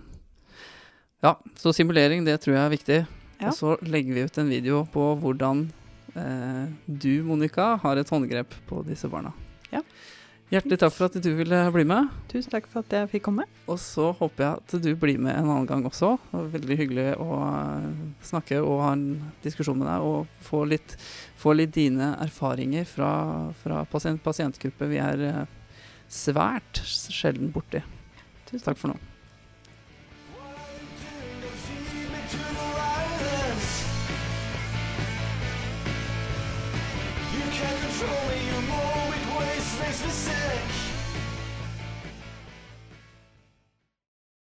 [SPEAKER 1] Ja, så simulering, det tror jeg er viktig. Ja. Og så legger vi ut en video på hvordan eh, Eh, du, Monica, har et håndgrep på disse barna.
[SPEAKER 2] Ja.
[SPEAKER 1] Hjertelig takk for at du ville bli med.
[SPEAKER 2] Tusen takk for at jeg fikk komme.
[SPEAKER 1] Og så håper jeg at du blir med en annen gang også. Det var veldig hyggelig å eh, snakke og ha en diskusjon med deg og få litt, få litt dine erfaringer fra, fra pasient, pasientgruppe vi er eh, svært sjelden borti. Tusen takk for nå.